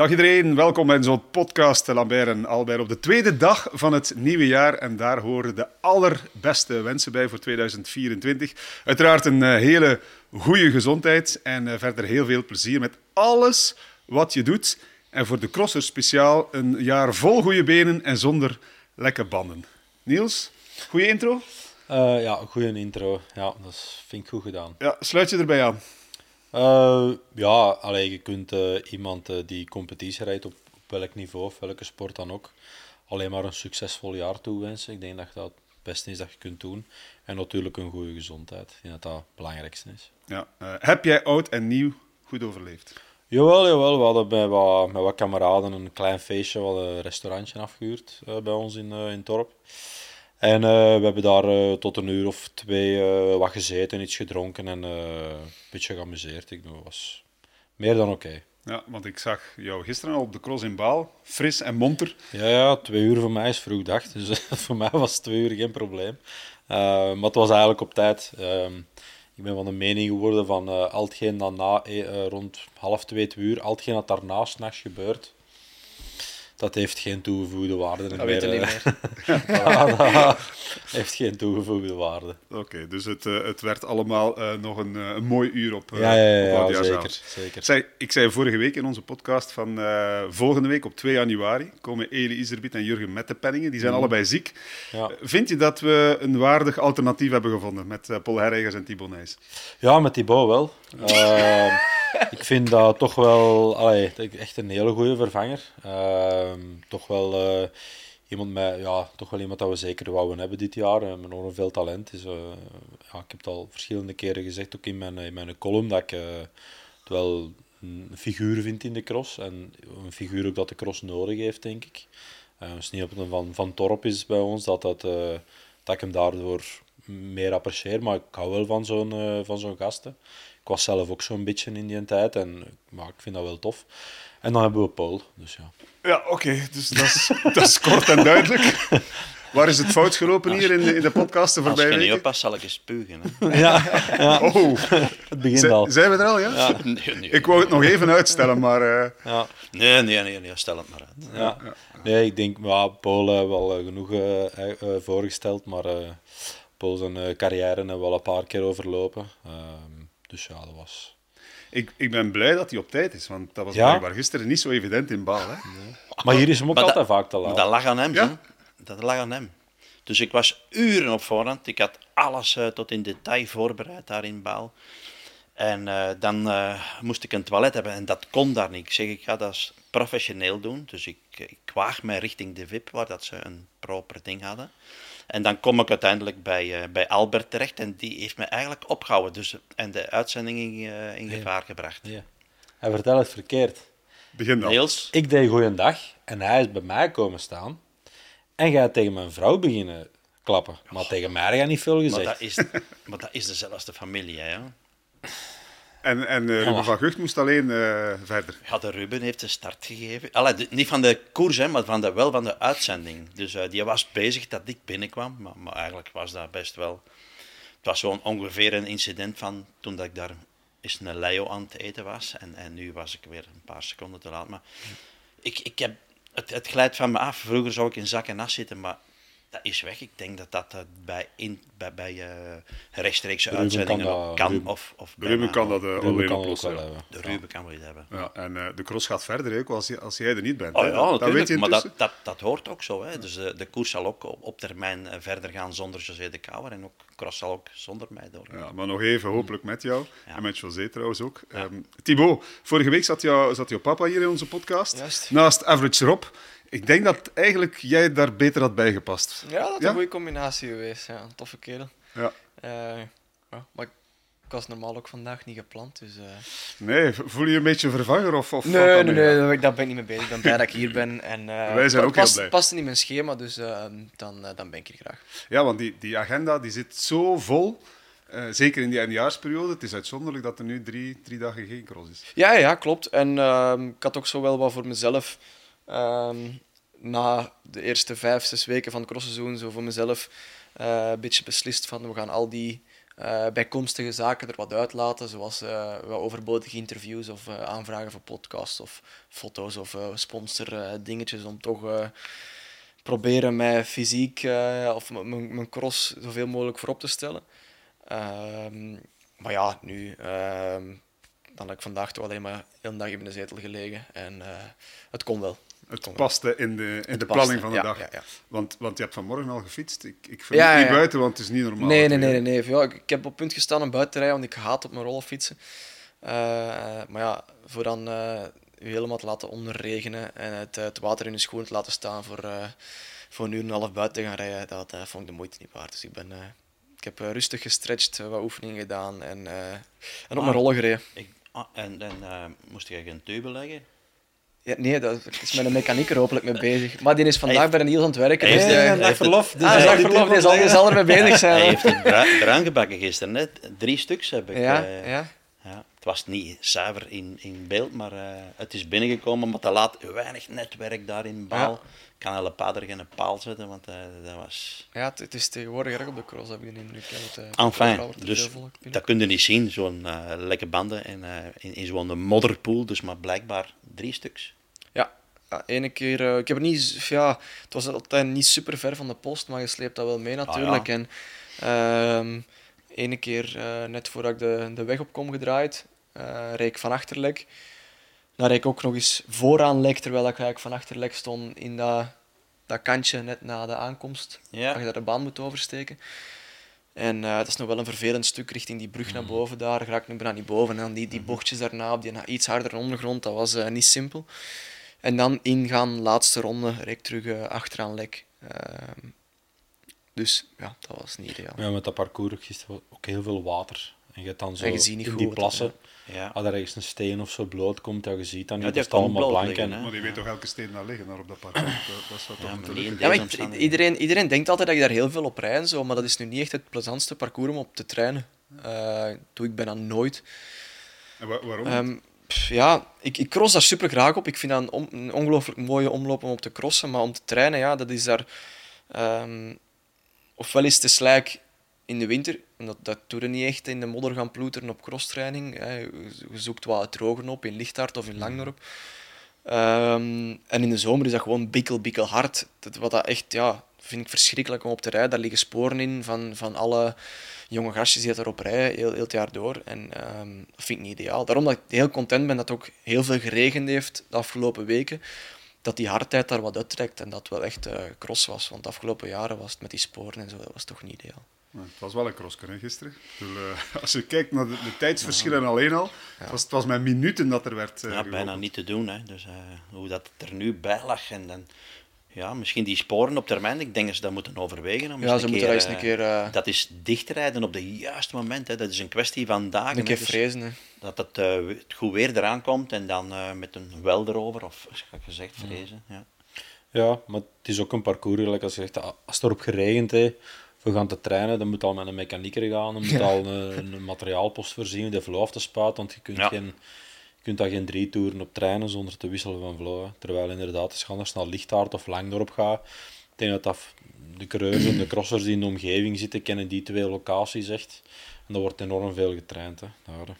Dag iedereen, welkom bij zo'n podcast Lambert en Albert op de tweede dag van het nieuwe jaar. En daar horen de allerbeste wensen bij voor 2024. Uiteraard een eh, hele goede gezondheid en eh, verder heel veel plezier met alles wat je doet. En voor de crossers speciaal een jaar vol goede benen en zonder lekke banden. Niels, goede intro? Uh, ja, goede intro. Ja, dat vind ik goed gedaan. Ja, sluit je erbij aan? Uh, ja, allee, je kunt uh, iemand uh, die competitie rijdt op, op, welk niveau of welke sport dan ook, alleen maar een succesvol jaar toewensen. Ik denk dat dat het beste is dat je kunt doen. En natuurlijk een goede gezondheid. Ik denk dat dat het belangrijkste is. Ja. heb jij oud en nieuw goed overleefd? Jawel, jawel. We hadden bij wat, met wat kameraden een klein feestje, wat een restaurantje afgehuurd bij ons in, in het dorp. En uh, we hebben daar uh, tot een uur of twee uh, wat gezeten, iets gedronken en een beetje geamuseerd. Ik dat was meer dan oké. Okay. Ja, want ik zag jou gisteren al op de cross in Baal, fris en monter. Ja, ja twee uur voor mij is vroeg dag, dus voor mij was twee uur geen probleem. maar het was eigenlijk op tijd. Ehm, ik ben van de mening geworden van al hetgeen dat na, rond half twee, twee uur, al hetgeen dat daarna s'nachts gebeurt, dat heeft geen toegevoegde waarde dat weet je niet meer. dat heeft geen toegevoegde waarde. Oké, dus het, uh, het werd allemaal uh, nog een, uh, een mooi uur op, ja, ja, ja, op ja zeker. zeker. Ik zei vorige week in onze podcast van volgende week op 2 januari komen Eli Iserbiet en Jurgen Mettepenningen. Die zijn mm. allebei ziek. Ja. Vind je dat we een waardig alternatief hebben gevonden met Paul Herregers en Thibaut Nijs? Ja, met Thibaut wel. Ik vind dat toch wel allee, echt een hele goede vervanger. Uh, toch wel uh, iemand met, ja, toch wel iemand dat we zeker wouden hebben dit jaar. Uh, met enorm veel talent. Is, uh, ja, ik heb het al verschillende keren gezegd, ook in mijn, in mijn column, dat ik het wel een figuur vind in de cross. En een figuur ook dat de cross nodig heeft, denk ik. Uh, is niet op een van, van Torp is bij ons, dat, dat, dat ik hem daardoor meer apprecieer. Maar ik hou wel van zo'n van zo'n gasten. Ik was zelf ook zo'n beetje in die tijd en maar ik vind dat wel tof. En dan hebben we Paul, dus ja. Ja, oké, dus dat is, dat is kort en duidelijk. Waar is het fout gelopen hier in de, in de podcast de voorbije Als je niet oppast, zal ik eens spugen. Hè. ja, ja. Oh. Het begint al. Zijn we er al, ja? ja. Nee, nee, ik wou het nog even uitstellen, maar... Uh... Ja. Nee, nee, nee, nee, stel het maar uit. Ja. Nee, ik denk, ja, Paul hebben we al genoeg uh, uh, voorgesteld, maar Paul zijn carrière hebben we al een paar keer overlopen. Dus ja, dat was... Ik, ik ben blij dat hij op tijd is, want dat was ja? blijkbaar gisteren niet zo evident in Baal. Hè? Nee. Maar hier is hem ook maar altijd dat, vaak te laat. Dat lag aan hem, ja? Dat lag aan hem. Dus ik was uren op voorhand. Ik had alles uh, tot in detail voorbereid daar in Baal. En uh, dan uh, moest ik een toilet hebben en dat kon daar niet. Ik zeg, ik ga dat professioneel doen. Dus ik, ik waag mij richting de VIP, waar dat ze een proper ding hadden. En dan kom ik uiteindelijk bij, uh, bij Albert terecht en die heeft me eigenlijk opgehouden dus, en de uitzending in, uh, in gevaar gebracht. Ja. Hij vertelt het verkeerd. Begin dan. Niels. Ik deed goeiedag en hij is bij mij komen staan en gaat tegen mijn vrouw beginnen klappen. Maar oh. tegen mij had niet veel gezegd. Maar dat is, maar dat is dezelfde familie, hè? En, en uh, Ruben van Gucht moest alleen uh, verder. Ja, de Ruben heeft de start gegeven. Allee, de, niet van de koers, hè, maar van de, wel van de uitzending. Dus uh, die was bezig dat ik binnenkwam. Maar, maar, eigenlijk was dat best wel... Het was zo'n ongeveer een incident van toen dat ik daar eens een Leo aan het eten was. En, en nu was ik weer een paar seconden te laat. Maar ik, ik heb, het, het glijdt van me af. Vroeger zou ik in zak en nas zitten, maar dat is weg. Ik denk dat dat bij, in, bij, bij uh, rechtstreekse uitzendingen kan, dat, kan Ruben, of, of Ruben kan dat uh, alleen oplossen. Ja. De Ruben kan wel iets hebben. Ja, en uh, de cross gaat verder ook als, als jij er niet bent. Oh, ja, dat weet je maar dat, dat, dat hoort ook zo. Hè. Dus de, de koers zal ook op, op termijn verder gaan zonder José de Kouwer. En ook cross zal ook zonder mij doorgaan. Ja, maar nog even hopelijk met jou. Ja. En met José trouwens ook. Ja. Um, Thibaut, vorige week zat, jou, zat jouw papa hier in onze podcast. Juist. Naast Average Rob. Ik denk dat eigenlijk jij daar beter had bijgepast. Ja, dat is ja? een goede combinatie geweest. Ja, een toffe kerel. Ja. Uh, ja, maar ik was normaal ook vandaag niet gepland. Dus, uh... Nee, voel je je een beetje vervanger? Of, of nee, nee, nee, daar ben ik niet mee bezig. Ik ben blij dat ik hier ben. En, uh, Wij zijn ook past, heel blij. past niet in mijn schema, dus dan, dan ben ik hier graag. Ja, want die, die agenda die zit zo vol. Uh, zeker in die eindejaarsperiode. Het is uitzonderlijk dat er nu drie, drie dagen geen cross is. Ja, ja klopt. En ehm, ik had ook zo wel wat voor mezelf Um, na de eerste vijf, zes weken van het crossseizoen zo voor mezelf uh, een beetje beslist van we gaan al die eh, bijkomstige zaken er wat uitlaten, zoals eh, wat overbodige interviews of eh, aanvragen voor podcasts of foto's of eh sponsor eh, dingetjes om toch eh, proberen mij fysiek eh, of mijn cross zoveel mogelijk voorop te stellen. Ehm, maar ja, nu ehm, dan heb ik vandaag toch alleen maar een dag in de zetel gelegen en eh, het kon wel. Het paste in de, in de paste, planning van de ja, dag. ja, ja. Want, want je hebt vanmorgen al gefietst. Ik, ik vermoed niet ja. buiten, want het is niet normaal. Nee, nee, nee, nee. nee. Ja, ik, ik heb op punt gestaan om buiten te rijden, want ik haat op mijn rollen fietsen. Eh, maar ja, voor dan eh u helemaal te laten onderregenen en het, het water in je schoen te laten staan voor, eh, voor een uur en een half buiten te gaan rijden, dat eh, vond ik de moeite niet waard. Dus ik, ben, eh, ik heb rustig gestretched, wat oefeningen gedaan en, eh, en op Ah. mijn rollen gereden. Ik, ah, en en eh, moest je geen teuben leggen? Ja, nee, dat is met een mechanieker hopelijk mee bezig. Maar die is vandaag bij een Niels aan het werken. hij dus, heeft- heeft- verlof. ah, hij verlof, die zal, die zal ermee bezig zijn. Hij heeft het bruin gebakken gisteren, net. Drie stuks heb ik. Ja, eh, ja. ja. Het was niet zuiver in, in beeld, maar eh, het is binnengekomen, maar te laat. Weinig netwerk daar in Baal. Ja. Ik kan hele pader geen paal zetten, want eh, dat was... Ja, het, het is tegenwoordig erg op de cross, heb ik de indruk. Enfin, er dus dat kun je niet zien, zo'n lekke banden en, in, in zo'n modderpoel. Dus maar blijkbaar drie stuks. Ja, ene keer. eh, ik heb het niet. Ja, het was altijd niet super ver van de post, maar je sleept dat wel mee natuurlijk. ja. En ehm ene keer, eh, net voordat ik de, de weg op kom gedraaid, eh reed ik van achterlek. Dan reed ik ook nog eens vooraan lek, terwijl ik eigenlijk van achterlek stond in dat, dat kantje net na de aankomst. Ja. Dat je daar de baan moet oversteken. En dat is nog wel een vervelend stuk richting die brug naar boven daar. Raak ik nu bijna niet boven. En dan die, die bochtjes daarna op die iets hardere ondergrond, dat was niet simpel. En dan ingaan, laatste ronde, reed ik terug eh, achteraan lek. Ehm, dus ja, dat was niet ideaal. Ja, met dat parcours ook gisteren ook heel veel water. En je hebt dan zo En je ziet niet in goed die wat plassen, Ja. als er ergens een steen of zo bloot komt, ja, je ziet dan Ja, niet, die dat is allemaal blank. en- hè. Maar die weet toch elke steen daar liggen, daar op dat parcours. Dat, dat zou toch Ja, lukken? Ja, maar iedereen, iedereen denkt altijd dat ik daar heel veel op rijd en zo, maar dat is nu niet echt het plezantste parcours om op te trainen. Eh, doe ik bijna nooit. En wa- waarom? Ehm, ja, ik, ik cross daar super graag op. Ik vind dat een, ongelooflijk mooie omloop om op te crossen. Maar om te trainen, ja, dat is daar... ehm, ofwel is het slijk in de winter. En dat, dat doe je niet echt in de modder gaan ploeteren op crosstraining. Hè. Je zoekt wat het drogen op in Lichthart of in Langdorp. Ehm, en in de zomer is dat gewoon bikkel, bikkel hard. Dat, wat dat echt, ja, vind ik verschrikkelijk om op te rijden. Daar liggen sporen in van, van alle jonge gastjes die dat erop rijden, heel, heel het jaar door. En ehm, dat vind ik niet ideaal. Daarom dat ik heel content ben dat het ook heel veel geregend heeft de afgelopen weken. Dat die hardheid daar wat uittrekt en dat het wel echt eh, cross was. Want de afgelopen jaren was het met die sporen en zo, dat was toch niet ideaal. Ja, het was wel een crosscar hè, gisteren. Eh, als je kijkt naar de, de tijdsverschillen alleen al, het, was, het was met minuten dat er werd eh Ja, bijna niet te doen. Hè. Dus eh, hoe dat er nu bij lag en dan... Ja, misschien die sporen op termijn, ik denk dat ze dat moeten overwegen. Om Ja, eens ze een moeten keer, dat eens een eh, keer, eh, Dat is dichtrijden op de juiste moment. Hè. Dat is een kwestie van dagen. Een keer hè. Dus vrezen. Hè. dat het, eh, het goed weer eraan komt en dan eh, met een wel erover, of zoals gezegd, vrezen. Ja. Ja, maar het is ook een parcours, gelijk als je zegt, als het erop geregend heeft, we gaan te trainen, dan moet al met een mechanieker gaan, dan moet al een, een materiaalpost voorzien, de vloer af te spuiten, want je kunt, Ja. geen, je kunt daar geen drie toeren op trainen zonder te wisselen van vloer. hè. Terwijl inderdaad, als je anders naar Lichtaard of Langdorp gaat, ik denk dat, dat de coureurs en de crossers die in de omgeving zitten, kennen die twee locaties echt. En er wordt enorm veel getraind. Hè. Daar, hè.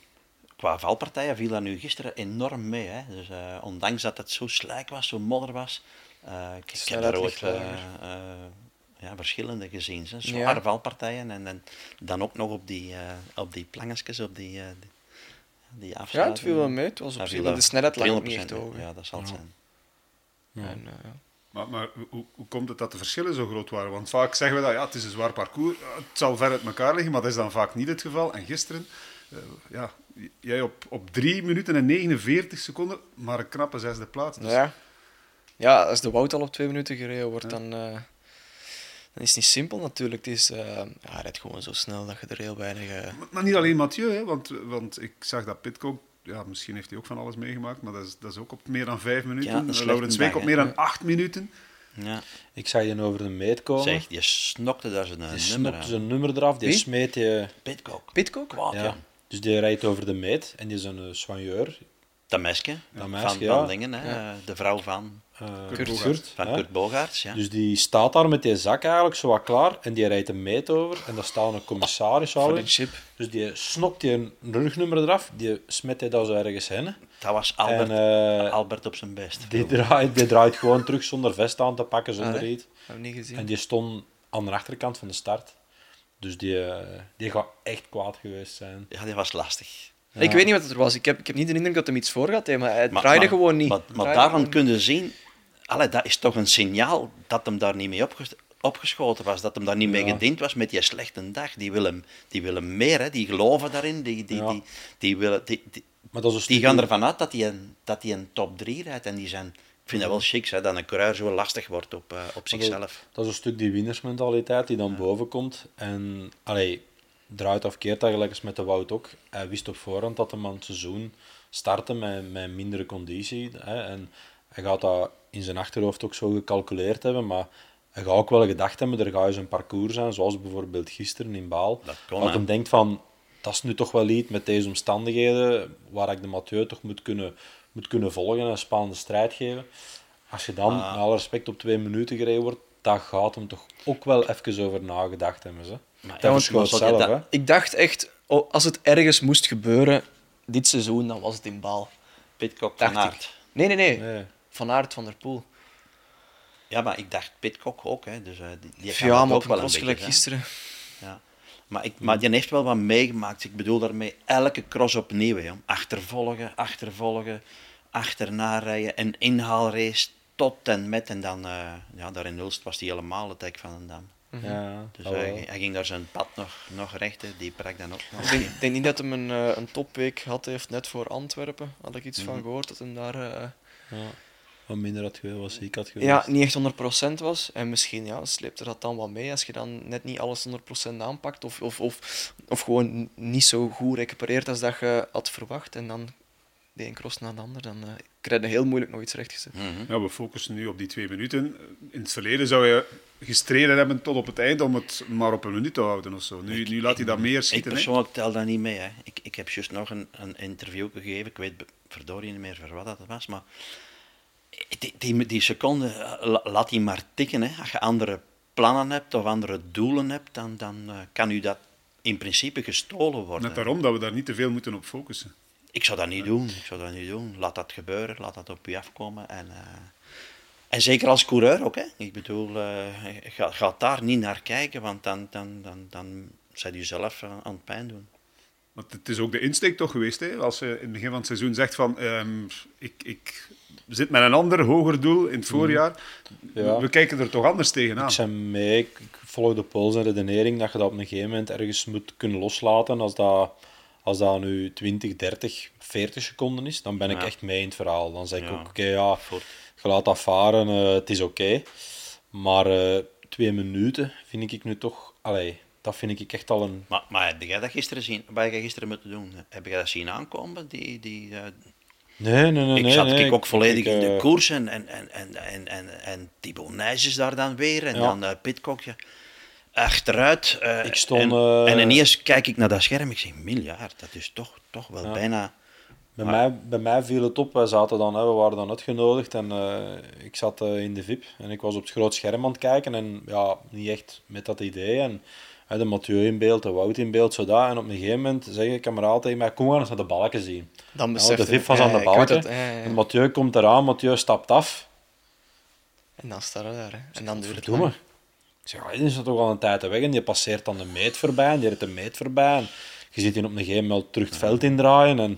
Qua valpartijen viel dat nu gisteren enorm mee. Hè. Dus, eh, ondanks dat het zo slijk was, zo modder was, eh, ik, ik heb er ooit eh, lager. eh, ja, verschillende gezien. Hè. Ja. Zware valpartijen en, en dan ook nog op die, eh op die plangetjes, op die, eh, die, Ja, het viel wel mee. Het was op zich de snelheid 300% niet echt hoog. Ja, dat zal het zijn. En, eh, ja. Maar, maar hoe, hoe komt het dat de verschillen zo groot waren? Want vaak zeggen we dat ja, het is een zwaar parcours, het zal ver uit elkaar liggen, maar dat is dan vaak niet het geval. En gisteren, eh, ja, jij op, op 3 minuten en 49 seconden, maar een knappe zesde plaats. Dus, Ja. ja, als de Wout al op twee minuten gereden wordt, dan, eh, dan is het niet simpel natuurlijk. Het is, eh, ja, hij rijdt gewoon zo snel dat je er heel weinig... eh, Maar, maar niet alleen Mathieu, hè, want, want ik zag dat Pitcock, ja, misschien heeft hij ook van alles meegemaakt, maar dat is, dat is ook op meer dan 5 minuten. Ja, een Eh, Laurens Week op meer dan 8 minuten. Ja. Ik zag je over de meet komen. Zeg, je snokte daar zijn die nummer snokte zijn nummer eraf, die Wie? smeet je... Pitcock. Pitcock? Ja. Ja. Dus die rijdt over de meet en die is een uh, soigneur. Dat meisje, Dat van, meisje, van ja. Dingen, hè, Ja. de vrouw van... eh, Kurt Kurt, Bogaerts. Van hè. Kurt Bogaerts, ja. Dus die staat daar met die zak eigenlijk zo wat klaar en die rijdt een meet over en daar staat een commissaris chip. Dus die snokt die een rugnummer eraf, die smet hij daar zo ergens hè. Dat was Albert, En eh, Albert op zijn best. die, draait, die draait gewoon terug zonder vest aan te pakken, zonder Ah, iets. Heb ik niet gezien. En die stond aan de achterkant van de start. Dus die, eh, die gaat echt kwaad geweest zijn. Ja, die was lastig. Ik weet niet wat het er was. Ik heb, ik heb niet de indruk dat hem iets voor had, hè, maar hij Maar- draaide maar- gewoon niet. Maar, maar daarvan kun je zien, allee, dat is toch een signaal dat hem daar niet mee opges- opgeschoten was. Dat hem daar niet mee Ja. gediend was met die slechte dag. Die willen, die willen meer, hè. die geloven daarin. Die, die, Ja. die, die, willen, die, die, Maar dat is die gaan ervan uit dat hij een, dat hij een top 3 rijdt. En die zijn, ik vind dat wel chic, hè, dat een coureur zo lastig wordt op, eh, op dat- zichzelf. Dat is een stuk die winnersmentaliteit die dan boven komt. En allee, draait of keert gelijk als met de Wout ook. Hij wist op voorhand dat hem aan het seizoen startte met, met mindere conditie. Hè. En hij gaat dat in zijn achterhoofd ook zo gecalculeerd hebben. Maar hij gaat ook wel gedacht hebben, er gaat eens een parcours zijn, zoals bijvoorbeeld gisteren in Baal. Dat kon, dat hè. hem denkt van, dat is nu toch wel iets met deze omstandigheden, waar ik de Mathieu toch moet kunnen, moet kunnen volgen en een spannende strijd geven. Als je dan, Ah. met alle respect, op twee minuten gereden wordt, daar gaat hem toch ook wel even over nagedacht hebben. Ze. Maar Dat je zelf, dat- hè. Ik dacht echt, oh, als het ergens moest gebeuren dit seizoen, dan was het in Baal. Pitcock van. Aert. Nee, nee, nee. Nee. Van Aert van der Poel. Ja, maar ik dacht Pitcock ook. Hè. Dus, eh, die, die kan Ja, maar ook op wel een beetje. hè. gisteren. Ja. Maar, ik, maar die heeft wel wat meegemaakt. Ik bedoel daarmee elke cross opnieuw. Hè. Achtervolgen, achtervolgen, achterna rijden. Een inhaalrace tot en met. En dan, eh, ja, daar in Ulst was hij helemaal het hek van een dam. Ja, Dus hij, hij ging daar zijn pad nog, nog recht. hè. Die brak dan ook nog. Ik denk, niet dat hem een, eh, een topweek had heeft net voor Antwerpen. Had ik iets Mhm. van gehoord dat hem daar Ja. Wat minder had geweest, was ik had geweest. ja, niet echt 100% was. En misschien ja, sleept er dat dan wat mee als je dan net niet alles 100% aanpakt. Of, of, of, of gewoon niet zo goed recupereert als dat je had verwacht. En dan de een cross na de ander. Dan eh krijg je heel moeilijk nog iets rechtgezet. Mhm. Ja, we focussen nu op die twee minuten. In het verleden zou je gestreden hebben tot op het eind om het maar op een minuut te houden of zo. Nu, nu laat hij dat meer Ik schieten. hè. persoonlijk tel dat niet mee. Hè. Ik, ik heb juist nog een, een interview gegeven. Ik weet verdorie niet meer voor wat dat was. Maar die, die, die seconde, eh, la- laat die maar tikken. Hè. Als je andere plannen hebt of andere doelen hebt, dan, dan eh, kan u dat in principe gestolen worden. Net daarom dat we daar niet te veel moeten op focussen. Ik zou dat niet doen. Ik zou dat niet doen. Laat dat gebeuren. Laat dat op u afkomen. En, eh, en zeker als coureur ook. Hè. Ik bedoel, eh ga, ga daar niet naar kijken, want dan, dan, dan, dan zijn u zelf aan het pijn doen. Want het is ook de insteek toch geweest, hè? als je in het begin van het seizoen zegt van ehm, ik, ik zit met een ander, hoger doel in het voorjaar. Ja. We kijken er toch anders tegenaan. Ik zijn mee, ik ik volg de Pool zijn redenering dat je dat op een gegeven moment ergens moet kunnen loslaten. Als dat, als dat nu 20, 30, 40 seconden is, dan ben ik echt mee in het verhaal. Dan zeg ik Ja. ook, oké, ja, je laat dat varen, eh, het is oké. Maar eh, twee minuten vind ik nu toch, allee, dat vind ik echt al een... Maar, maar heb jij dat gisteren zien? Wat heb jij gisteren moeten doen? Heb jij dat zien aankomen? Die, die, eh, Nee, nee, nee. ik nee, zat nee, ik ook volledig ik, in de eh, koers en, en, en, en, en, en, en Thibaut Nijs is daar dan weer en Ja. dan uh, Pitcock. ja. Achteruit. eh, Ik stond, en, eh, en ineens kijk ik naar dat scherm ik zeg, miljard, dat is toch, toch wel Ja. bijna... Bij, Maar- mij, bij mij viel het op, wij zaten dan, hè, we waren dan uitgenodigd en eh, ik zat eh, in de VIP en ik was op het groot scherm aan het kijken en ja, niet echt met dat idee. En de Mathieu in beeld, de Wout in beeld, zodat. En op een gegeven moment zeg ik kameraad tegen mij, kom maar eens naar de balken zien. Dan Ja, besef de VIP was ja, aan de balken het, ja, ja, ja. en Mathieu komt eraan, Mathieu stapt af. En dan staat hij daar. Hè. En dan duurt het lang. Ik zeg, ja, die is toch al een tijd weg en die passeert dan de meet voorbij en die rijdt de meet voorbij. En je ziet hij op een gegeven moment terug het veld indraaien en...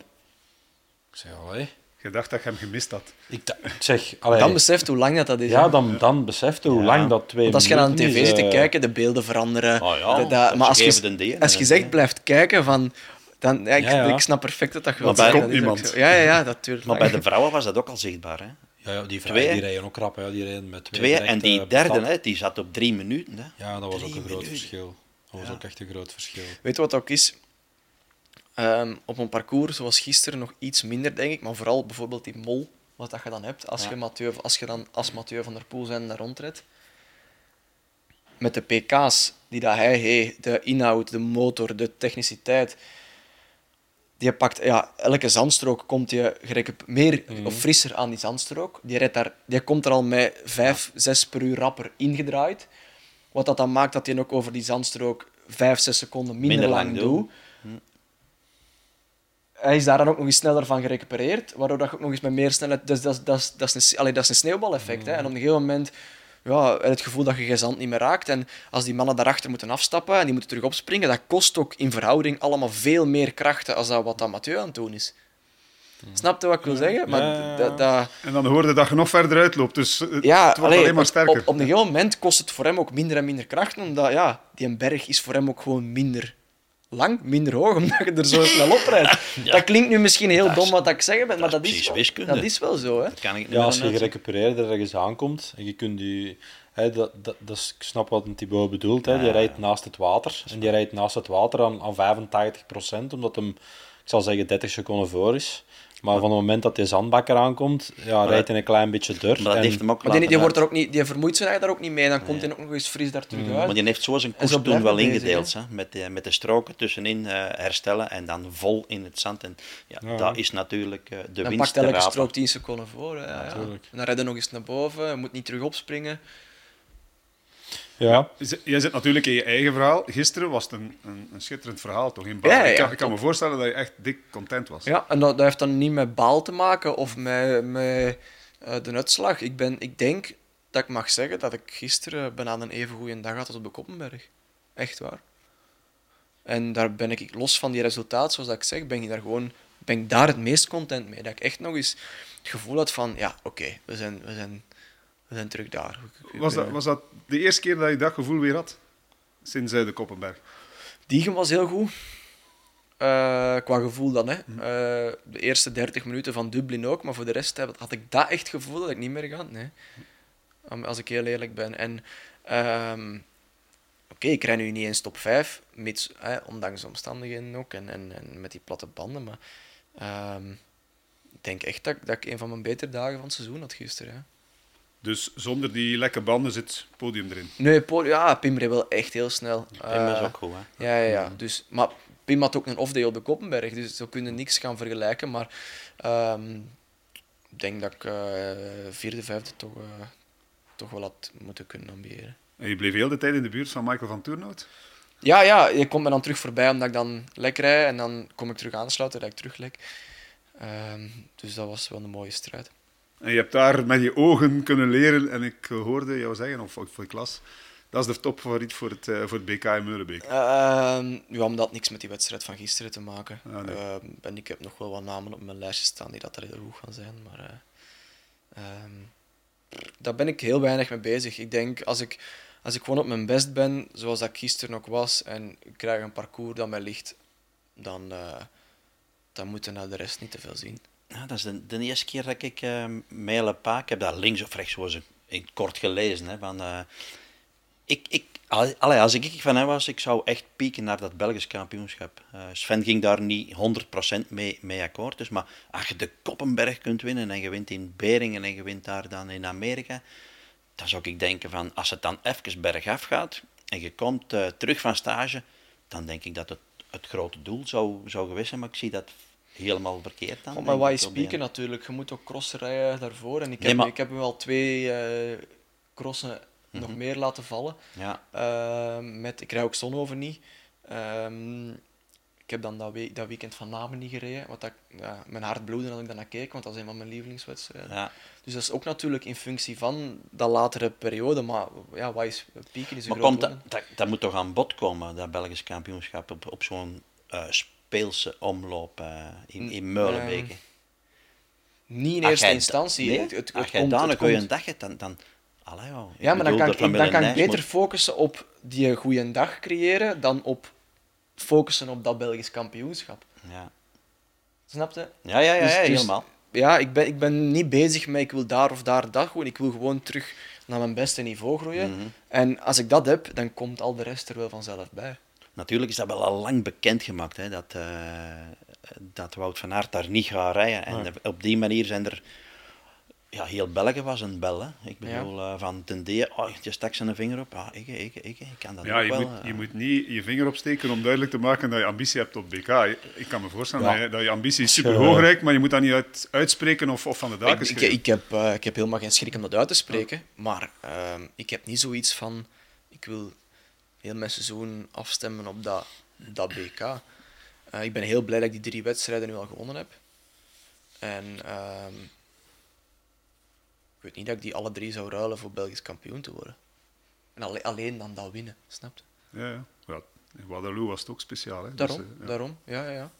Ik zeg, allee... Je dacht dat je hem gemist had. Ik, da- ik zeg, allee, Dan beseft hoe lang dat, dat is. Ja, hè. dan, dan beseft je hoe Ja. lang dat twee Want als je naar de minuten tv is, zit te eh, kijken, de beelden veranderen. Oh ja, De- dat- ze maar als geven je, als je hè. blijft kijken, van, dan, ja, ik, Ja, ja. ik snap perfect dat dat je Maar wilt bij- komt niemand. zo. Ja, ja, ja, dat duurt Maar lang. bij de vrouwen was dat ook al zichtbaar. Hè? Ja, ja die vrouwen Twee. die rijden ook krap. Hè. Die rijden met twee, Twee, direct, en die eh, derde, hè, die zat op drie minuten. Hè? Ja, dat was ook een groot minuten. verschil. Dat was ook echt een groot verschil. Weet je wat ook is? Ehm, op een parcours zoals gisteren nog iets minder, denk ik. Maar vooral bijvoorbeeld die mol, wat dat je dan hebt. Als, Ja. je, Mathieu, als je dan als Mathieu van der Poel zijn daar rondrijdt. Met de pk's die dat hij heeft, de inhoud, de motor, de techniciteit. Die pakt, ja, elke zandstrook komt je meer of frisser aan die zandstrook. Die, rijdt daar, die komt er al met 5, 6 per uur rapper ingedraaid. Wat dat dan maakt dat hij ook over die zandstrook 5, 6 seconden minder, Minder lang, lang doet. Hij is daar dan ook nog eens sneller van gerecupereerd, waardoor dat je ook nog eens met meer snelheid... Dus dat, is- dat, is- dat, is een, allee, dat is een sneeuwbaleffect. Hè? En op een gegeven moment ja, het gevoel dat je geen zand niet meer raakt. En als die mannen daarachter moeten afstappen en die moeten terug opspringen, dat kost ook in verhouding allemaal veel meer krachten als dat wat dat Mathieu aan het doen is. Snap je wat ik wil zeggen? Maar Ja. En dan hoorde dat je nog verder uitloopt. Dus eh, ja, het wordt allee, alleen maar op- sterker. Op, op een gegeven moment kost het voor hem ook minder en minder krachten, omdat ja, die een berg is voor hem ook gewoon minder lang, minder hoog, omdat je er zo snel op rijdt. Dat klinkt nu misschien heel Dat is- dom wat ik zeg, ben, maar dat dat is is, wel, wiskunde. dat is wel zo. Hè? Dat kan ik niet Ja, als je gerecupereerd er ergens aankomt en je kunt je... Hè, dat, dat, dat is, ik snap wat Thibaut bedoelt. Hè. Die Ja. rijdt naast het water. En die rijdt naast het water aan, aan 85%, omdat hem, ik zal zeggen, 30 seconden voor is. Maar van het moment dat die zandbakker aankomt, ja, rijdt hij een klein beetje door. Maar dat En- heeft hem ook Maar die, wordt er ook niet, die vermoeit zich daar ook niet mee, dan komt hij ook nog eens fris daar terug uit. Maar die heeft zo zijn koers toen wel bezig, ingedeeld. hè? Met, de, met de stroken tussenin eh, herstellen en dan vol in het zand. En ja, Ja. dat is natuurlijk eh, de dan winst pakt te elke strook 10 seconden voor. Hè, ja. En dan hij nog eens naar boven, je moet niet terug opspringen. Ja, Jij zit natuurlijk in je eigen verhaal. Gisteren was het een, een, een schitterend verhaal, toch? In Baal. Ja, ja, ik, kan, ik kan top. me voorstellen dat je echt dik content was. Ja, en dat, dat heeft dan niet met baal te maken of met, met eh, de uitslag. Ik, ben, ik denk dat ik mag zeggen dat ik gisteren bijna een even goede dag had als op de Koppenberg. Echt waar. En daar ben ik, los van die resultaat, zoals dat ik zeg, ben ik daar gewoon ben ik daar het meest content mee. Dat ik echt nog eens het gevoel had van, ja, oké, we, zijn, we, zijn, we zijn terug daar. Was, dat, was dat de eerste keer dat je dat gevoel weer had? Sinds eh, de Koppenberg. Diegen was heel goed. Eh, qua gevoel dan. Hè. Eh, de eerste 30 minuten van Dublin ook, maar voor de rest had had ik dat echt gevoel dat ik niet meer ga. Nee. Als ik heel eerlijk ben. En ehm, oké, ik rij nu niet eens top 5, mits, hè, ondanks de omstandigheden ook en, en, en met die platte banden. Maar ehm, ik denk echt dat, ik- dat ik een van mijn betere dagen van het seizoen had gisteren. Hè. Dus zonder die lekke banden zit het podium erin. Nee, ja, Pim reed wel echt heel snel. Pim is Eh, ook goed, hè? Ja, ja, ja. Dus, maar Pim had ook een off-day op de Koppenberg, dus zo kunnen niks gaan vergelijken. Maar ehm, ik denk dat ik eh, vierde, vijfde toch, eh, toch wel had moeten kunnen ambiëren. En je bleef heel de tijd in de buurt van Michael van Toernout. Ja, ja, je komt me dan terug voorbij omdat ik dan lek rijd en dan kom ik terug aansluiten, dat ik terug lek. Ehm, dus dat was wel een mooie strijd. En je hebt daar met je ogen kunnen leren. En ik hoorde jou zeggen, of voor ik las, dat is de topfavoriet voor het, eh, voor het BK in Meulenbeek. Ehm, ja, omdat het niks met die wedstrijd van gisteren te maken. Ah, nee. Ehm, en ik heb nog wel wat namen op mijn lijstje staan die dat er heel goed gaan zijn. Maar ehm, daar ben ik heel weinig mee bezig. Ik denk, als ik, als ik gewoon op mijn best ben, zoals dat ik gisteren ook was, en ik krijg een parcours dat mij ligt, dan, eh dan moeten naar de rest niet te veel zien. Ja, dat is de, eerste keer dat ik uh, Mele Pa, ik heb dat links of rechts was in kort gelezen. Hè, van, eh, ik, ik, als ik van hem was, ik zou echt pieken naar dat Belgisch kampioenschap. Eh, Sven ging daar niet 100% mee, mee akkoord. Dus, maar als je de Koppenberg kunt winnen en je wint in Beringen en je wint daar dan in Amerika, dan zou ik denken van, als het dan even bergaf gaat en je komt eh, terug van stage, dan denk ik dat het het grote doel zou, zou geweest zijn. Maar ik zie dat helemaal verkeerd dan. Maar why ik, op die- speaken natuurlijk. Je moet ook crossen rijden daarvoor. En ik Nee, heb, maar- ik heb hem al twee eh, crossen nog meer laten vallen. Ja, Ehm, met, ik rij ook Zonhoven niet. Ehm, ik heb dan dat, week, dat weekend van Namen niet gereden. Wat dat, ja, mijn hart bloedde als ik daarnaar keek, want dat is een van mijn lievelingswedstrijden. ja. Dus dat is ook natuurlijk in functie van dat latere periode. Maar ja, wat is pieken is Maar komt dat, dat, dat moet toch aan bod komen, dat Belgisch kampioenschap, op, op zo'n eh, speelse omloop eh, in, in Meulenbeke. Niet in eerste instantie. nee, Het, als daar het een goede dag hebt, dan... dan allee, Ja, maar dan kan, ik, dan kan ik beter moet- focussen op die goede dag creëren dan op focussen op dat Belgisch kampioenschap. Ja, Snap je? ja, ja, ja, Dus- ja, dus- helemaal. Ja, ik ben, ik ben niet bezig met ik wil daar of daar dat gewoon. Ik wil gewoon terug naar mijn beste niveau groeien. Mhm. En als ik dat heb, dan komt al de rest er wel vanzelf bij. Natuurlijk is dat wel al lang bekendgemaakt, hè, dat, eh, dat Wout van Aert daar niet gaat rijden. En op die manier zijn er ja, heel België was een bel. Hè. Ik Ja. bedoel, eh, van ten D, oh, je stak zijn vinger op. Ja, ik, ik, ik, ik kan dat Ja, ook je wel. moet, eh. je moet niet je vinger opsteken om duidelijk te maken dat je ambitie hebt op BK. Ik kan me voorstellen Ja. dat, je, dat je ambitie super hoog reikt, maar je moet dat niet uit, uitspreken of, of van de daken Ik, ik, heb, eh, ik heb helemaal geen schrik om dat uit te spreken, maar ehm, ik heb niet zoiets van, ik wil heel mijn seizoen afstemmen op dat, dat BK. Eh, ik ben heel blij dat ik die drie wedstrijden nu al gewonnen heb. En ehm, ik weet niet dat ik die alle drie zou ruilen voor Belgisch kampioen te worden. En alle- alleen dan dat winnen, snap je? Ja, ja. Ja, in Waterloo was het ook speciaal. Hè? Daarom, Dus, ja. daarom, ja, ja, ja.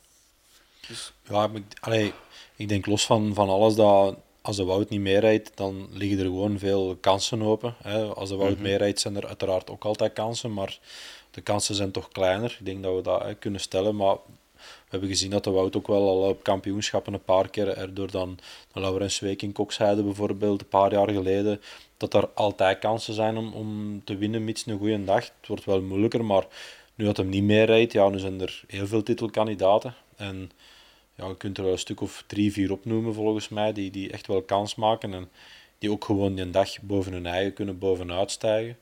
Dus, Ja, maar ik, allee, ik denk los van, van alles dat als de Wout niet meerijdt, dan liggen er gewoon veel kansen open. Hè. Als de Wout meerijdt, zijn er uiteraard ook altijd kansen, maar de kansen zijn toch kleiner. Ik denk dat we dat hè, kunnen stellen, maar we hebben gezien dat de Wout ook wel al op kampioenschappen een paar keer erdoor dan Laurens Week in Koksheide bijvoorbeeld, een paar jaar geleden, dat er altijd kansen zijn om, om te winnen, mits een goede dag. Het wordt wel moeilijker, maar nu dat hem niet meerijdt, ja, nu zijn er heel veel titelkandidaten. En ja, je kunt er wel een stuk of drie, vier opnoemen volgens mij, die, die echt wel kans maken en die ook gewoon die dag boven hun eigen kunnen bovenuit stijgen.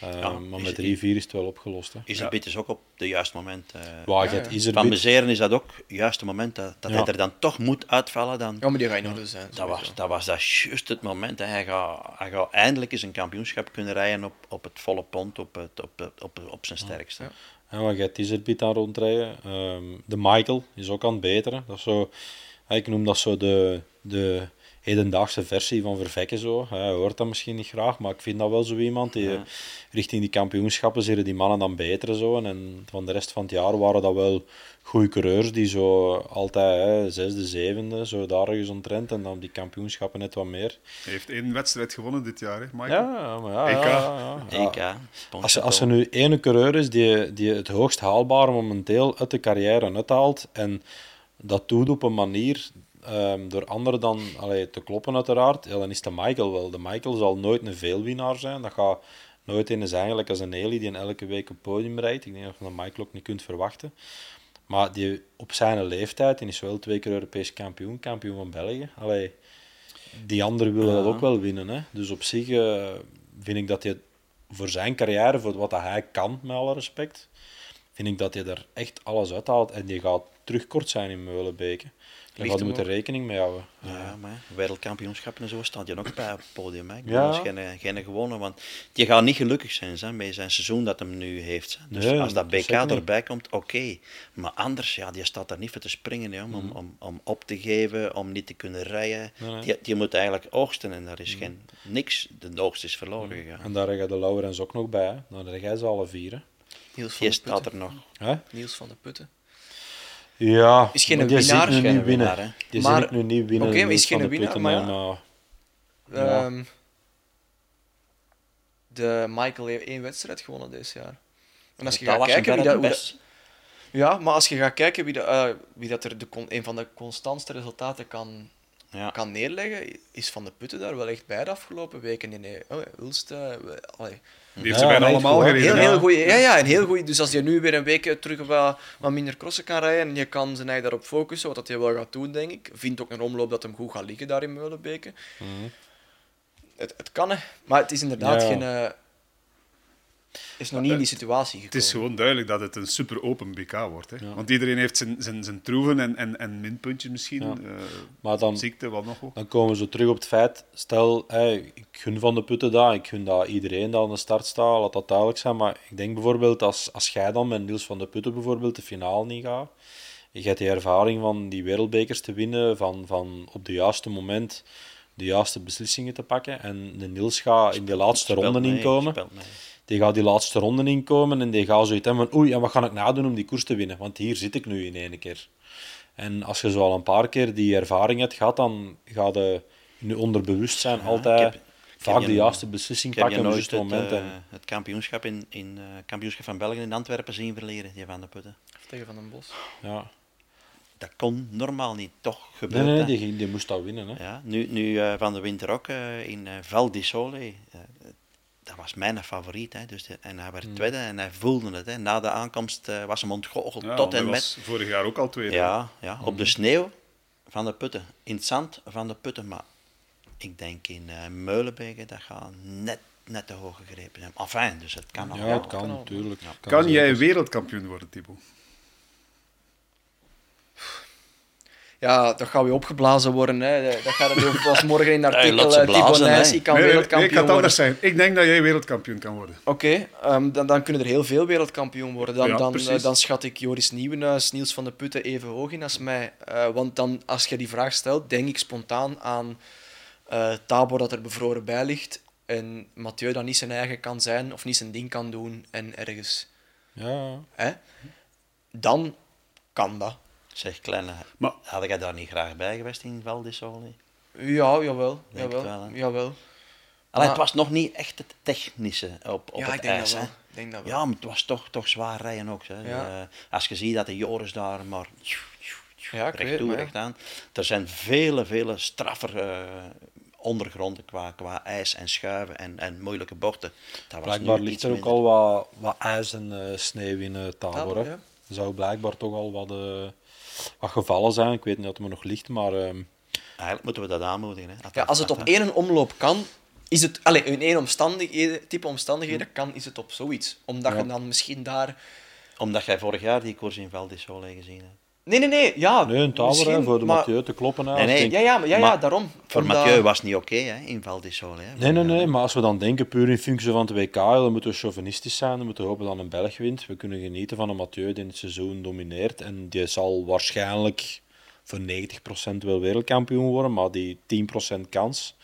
Eh, Ja, maar is- met drie, vier is het wel opgelost. Hè. Is Ja. het beetje ook op het juiste moment. eh, Ja, ja. Iserbyt- van Bezeren is dat ook het juiste moment dat, dat Ja. hij er dan toch moet uitvallen. Dan, ja, maar die ga je nog dus zijn. dat, was, dat was dat juist het moment. Hè. Hij, gaat, hij gaat eindelijk eens een kampioenschap kunnen rijden op, op het volle pond, op, het, op, het- op, op zijn sterkste. Ja. Maar je hebt Iserbyt aan rondrijden. Ehm, de Michael is ook aan het beteren. Dat is zo, ik noem dat zo de, de hedendaagse versie van Vervekken. Zo. Je hoort dat misschien niet graag, maar ik vind dat wel zo iemand. Die, Ja. Richting die kampioenschappen zullen die mannen dan beteren. Zo. En van de rest van het jaar waren dat wel goede coureurs die zo altijd hè, zesde, zevende, zo daar ergens omtrent. En dan op die kampioenschappen net wat meer. Hij heeft één wedstrijd gewonnen dit jaar, hè, Michael? Ja, maar ja, EK. ja, ja, ja. EK, Als, als er nu ene coureur is die, die het hoogst haalbare momenteel uit de carrière uithaalt en dat doet op een manier ehm, door anderen dan allee, te kloppen uiteraard, ja, dan is de Michael wel. De Michael zal nooit een veelwinnaar zijn. Dat gaat nooit een is eigenlijk als een Eli die in elke week het podium rijdt. Ik denk dat je van de Michael ook niet kunt verwachten. Maar die op zijn leeftijd, die is wel twee keer Europees kampioen, kampioen van België. Allee, die anderen willen dat Ja. ook wel winnen. Hè? Dus op zich eh, vind ik dat hij voor zijn carrière, voor wat hij kan, met alle respect, vind ik dat hij er echt alles uithaalt. En die gaat terugkort zijn in Meulenbeke. Daar gaat hem moeten rekening mee houden. Ja, maar wereldkampioenschappen en zo staat je ook bij op het podium. Hè. Ik Ja. bedoel, dat is geen, geen gewone, want die gaat niet gelukkig zijn hè, met zijn seizoen dat hem nu heeft. hè. Dus Nee, als dat BK niet. erbij komt, oké. Maar anders, ja, die staat daar niet voor te springen, hè, om, om, om op te geven, om niet te kunnen rijden. Nee, nee. Die, die moet eigenlijk oogsten en daar is Mhm. geen, niks. De oogst is verloren gegaan. En daar gaat de Laurens ook nog bij. Hè? Dan heb jij ze alle vier. Hè? Niels van de staat Putten. er nog. Hè? Niels van de Putten. Ja, Is geen maar die winnaar, zit nu geen niet winnen. winnaar, hè. Die Maar- zit nu niet winnen. Oké, maar is geen winnaar, Putten, maar nee, ja. Ehm, de Michael heeft één wedstrijd gewonnen dit jaar. En als je Dat gaat kijken wie dat, dat-. Ja, maar als je gaat kijken wie, dat, eh, wie dat er de, een van de constantste resultaten kan, Ja. kan neerleggen, is Van de Putten daar wel echt bij de afgelopen weken. Nee, nee. Oh, Ulst, eh, allee. Die heeft ze bijna allemaal goed, gereden. Heel, heel goeie, ja, ja, een heel goeie. Dus als je nu weer een week terug wat, wat minder crossen kan rijden en je kan zijn eigen daarop focussen, wat dat hij wel gaat doen, denk ik. Vindt ook een omloop dat hem goed gaat liggen daar in Meulenbeke. Mhm. Het, het kan, hè. Maar het is inderdaad Ja. geen... eh, is nog niet in die situatie Het gekomen. is gewoon duidelijk dat het een super open BK wordt. Hè. Ja. Want iedereen heeft zijn, zijn, zijn troeven en, en, en minpuntjes misschien. Ja. eh, Maar dan, ziekte, wat nog dan komen we zo terug op het feit, stel, hey, ik gun Van de Putten dat, ik gun dat iedereen dat aan de start staat, laat dat duidelijk zijn. Maar ik denk bijvoorbeeld, als, als jij dan met Niels Van de Putten bijvoorbeeld de finale niet gaat, je hebt die ervaring van die wereldbekers te winnen, van, van op de juiste moment de juiste beslissingen te pakken. En de Niels gaat in die laatste Speelt ronde mee, inkomen. Die gaat die laatste ronde inkomen en die gaat zoiets hebben van oei, en wat ga ik nadoen om die koers te winnen? Want hier zit ik nu in één keer. En als je zo al een paar keer die ervaring hebt gehad, dan ga je in je onderbewustzijn Ja, altijd ik heb- vaak de juiste beslissing pakken op het juiste het, moment. eh, en- het kampioenschap, in, in, eh, kampioenschap van België in Antwerpen zien verleren, die Van de Putten. Of tegen Van den Bos. ja. Dat kon normaal niet, toch Nee, gebeurt nee, dat. die, ging- die moest dat winnen. Hè. Ja, nu, nu eh, Van de Winter ook eh, in eh, Val di Sole, eh, dat was mijn favoriet. Hè, dus de- en hij Hmm. werd tweede en hij voelde het. Hè. Na de aankomst eh, was hem ontgoocheld Ja, tot en met. was vorig jaar ook al tweede. Ja, ja, op Hmm. de sneeuw van de putten. In het zand van de putten. Maar ik denk in eh Meulenbeke, dat gaat net, net te hoog gegrepen zijn. Enfin, dus het kan Ja, allemaal. het kan kan natuurlijk. Kan jij zeker. wereldkampioen worden, Thibaut? Ja, dat gaat weer opgeblazen worden. Hè. Dat gaat er was morgen in Ja, artikel. eh, Thibaut blazen, Nijs, ik kan Nee, nee, wereldkampioen ik het worden. anders zijn. Ik denk dat jij wereldkampioen kan worden. Oké, ehm, dan, dan kunnen er heel veel wereldkampioen worden. Dan, Ja, dan, eh, dan schat ik Joris Nieuwenhuis, Niels van de Putten even hoog in als mij. Eh, want dan, als je die vraag stelt, denk ik spontaan aan eh Tabor dat er bevroren bij ligt. En Mathieu dat niet zijn eigen kan zijn of niet zijn ding kan doen en ergens. Ja, Hè? Dan kan dat. Zeg, kleine, Maar- had jij daar niet graag bij geweest in Val di Sole? Ja, jawel. Denk jawel, het wel, jawel. Allee, Maar- het was nog niet echt het technische op, op ja, het ik denk ijs. dat wel. Ik denk dat wel. Ja, maar het was toch, toch zwaar rijden ook. Hè. Ja. Eh, als je ziet dat de Joris daar maar Ja, weet recht het, toe, maar ja. recht aan. Er zijn vele, vele straffer eh, ondergronden qua, qua ijs en schuiven en, en moeilijke bochten. Dat was blijkbaar ligt er ook minder. al wat, wat ijs en eh, sneeuw in uh, Tabor. Tabor, hè. ja. Er zou blijkbaar toch al wat, eh, wat gevallen zijn. Ik weet niet of het er nog ligt, maar ehm, Eigenlijk moeten we dat aanmoedigen. Hè. Ja, als het op één omloop kan, is het... Allee, in één omstandigheden, type omstandigheden kan, is het op zoiets. Omdat Ja. je dan misschien daar... Omdat jij vorig jaar die koers in Val di Sole gezien hebt. Nee, nee, nee. Ja, nee, een voor de maar- Mathieu te kloppen. Hè, Nee, nee. denk- Ja, ja, maar, ja, ja Maar daarom. Voor Omdat- Mathieu was het niet oké hè, in Val. Nee, nee, nee, maar als we dan denken puur in functie van het WK, dan moeten we chauvinistisch zijn. Dan moeten we hopen dat een Belg wint. We kunnen genieten van een Mathieu die het seizoen domineert. En die zal waarschijnlijk voor 90% wel wereldkampioen worden, maar die 10% kans.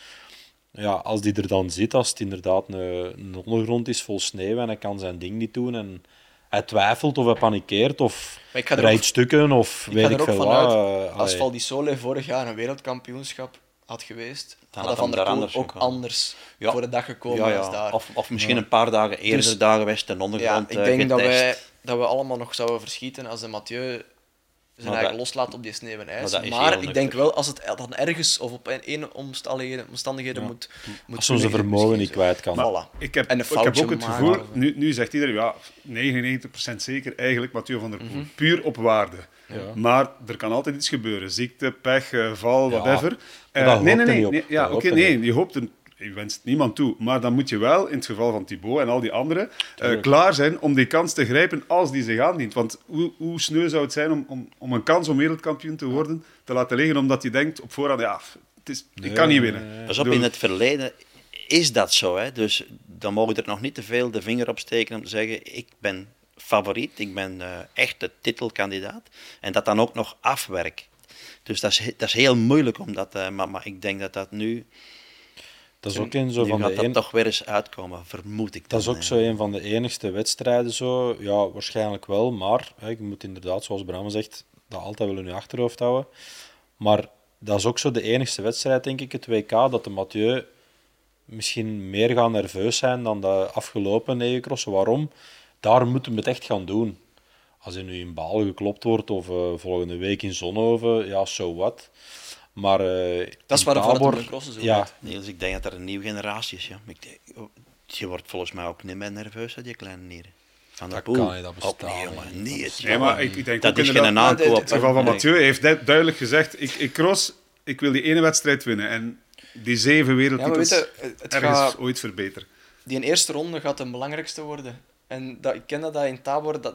Ja, als die er dan zit, als het inderdaad een, een ondergrond is vol sneeuw en hij kan zijn ding niet doen en hij twijfelt of hij panikeert of ik er rijdt ook- stukken of Ik weet ga ik er ook veel wat. eh, als allee. Val di Sole vorig jaar een wereldkampioenschap had geweest, Dan had had Van hem der daar Poel anders ook gekomen. anders Ja. voor de dag gekomen Ja, ja. als daar. Of, of misschien een paar dagen eerder Dus- daar geweest, ten ja, ondergrond ik eh, denk dat getest. wij, dat we allemaal nog zouden verschieten als de Mathieu zijn Maar eigen dat- loslaat op die sneeuw en ijs. maar ik denk wel, als het dan ergens of op een, een omstandigheden, omstandigheden Ja. moet, moet Als kunnen, vermogen niet kwijt kan. Voilà. Ik heb, En een ik heb foutje ook het gevoel, nu, nu zegt iedereen, ja, 99% zeker eigenlijk Mathieu van der Poel. Puur op waarde. Mhm. Ja. Maar er kan altijd iets gebeuren. Ziekte, pech, eh, val, Ja, whatever. Eh, nee, nee, er nee. niet op. nee, ja, oké, er nee, je hoopt een, je wenst niemand toe. Maar dan moet je wel, in het geval van Thibaut en al die anderen, eh, klaar zijn om die kans te grijpen als die zich aandient. Want hoe, hoe sneu zou het zijn om, om, om een kans om wereldkampioen te worden te laten liggen, omdat je denkt op voorhand, ja, het is, ik kan niet winnen. nee, nee. Pas op, in het verleden is dat zo. Hè? Dus dan mogen we er nog niet te veel de vinger op steken om te zeggen: ik ben favoriet, ik ben eh, echt de titelkandidaat. En dat dan ook nog afwerk. Dus dat is, dat is heel moeilijk, om dat, eh, maar, maar ik denk dat dat nu, Dat is ook een zo nu van gaat de dat een... toch weer eens uitkomen, vermoed ik. Dat is dan, ook hè. zo een van de enigste wedstrijden zo. Ja, waarschijnlijk wel, maar hè, je moet inderdaad, zoals Bram zegt, dat altijd wel in je achterhoofd houden. Maar dat is ook zo de enigste wedstrijd, denk ik, het WK, dat de Mathieu misschien meer gaan nerveus zijn dan de afgelopen negen crossen. Waarom? Daar moeten we het echt gaan doen. Als hij nu in Baal geklopt wordt of eh, volgende week in Zonhoven, ja, so what. Maar eh, Dat is het Tabor- de crossen zo Ja, gaat. Niels, ik denk dat er een nieuwe generatie is. Ja. Ik denk- oh, je wordt volgens mij ook niet meer nerveus uit je kleine nieren. Van Dat Poel. kan niet, dat jongen. niet. Nee, het- Nee, maar ik, ik denk dat ook is geen aankoop. Ja, In het geval van Nee. Mathieu heeft du- duidelijk gezegd: ik, ik cross, ik wil die ene wedstrijd winnen. En die zeven Ja, wereldtitels weet je, het ergens gaat, ooit verbeteren. die eerste ronde gaat de belangrijkste worden. En dat, ik ken dat, dat in Tabor, dat,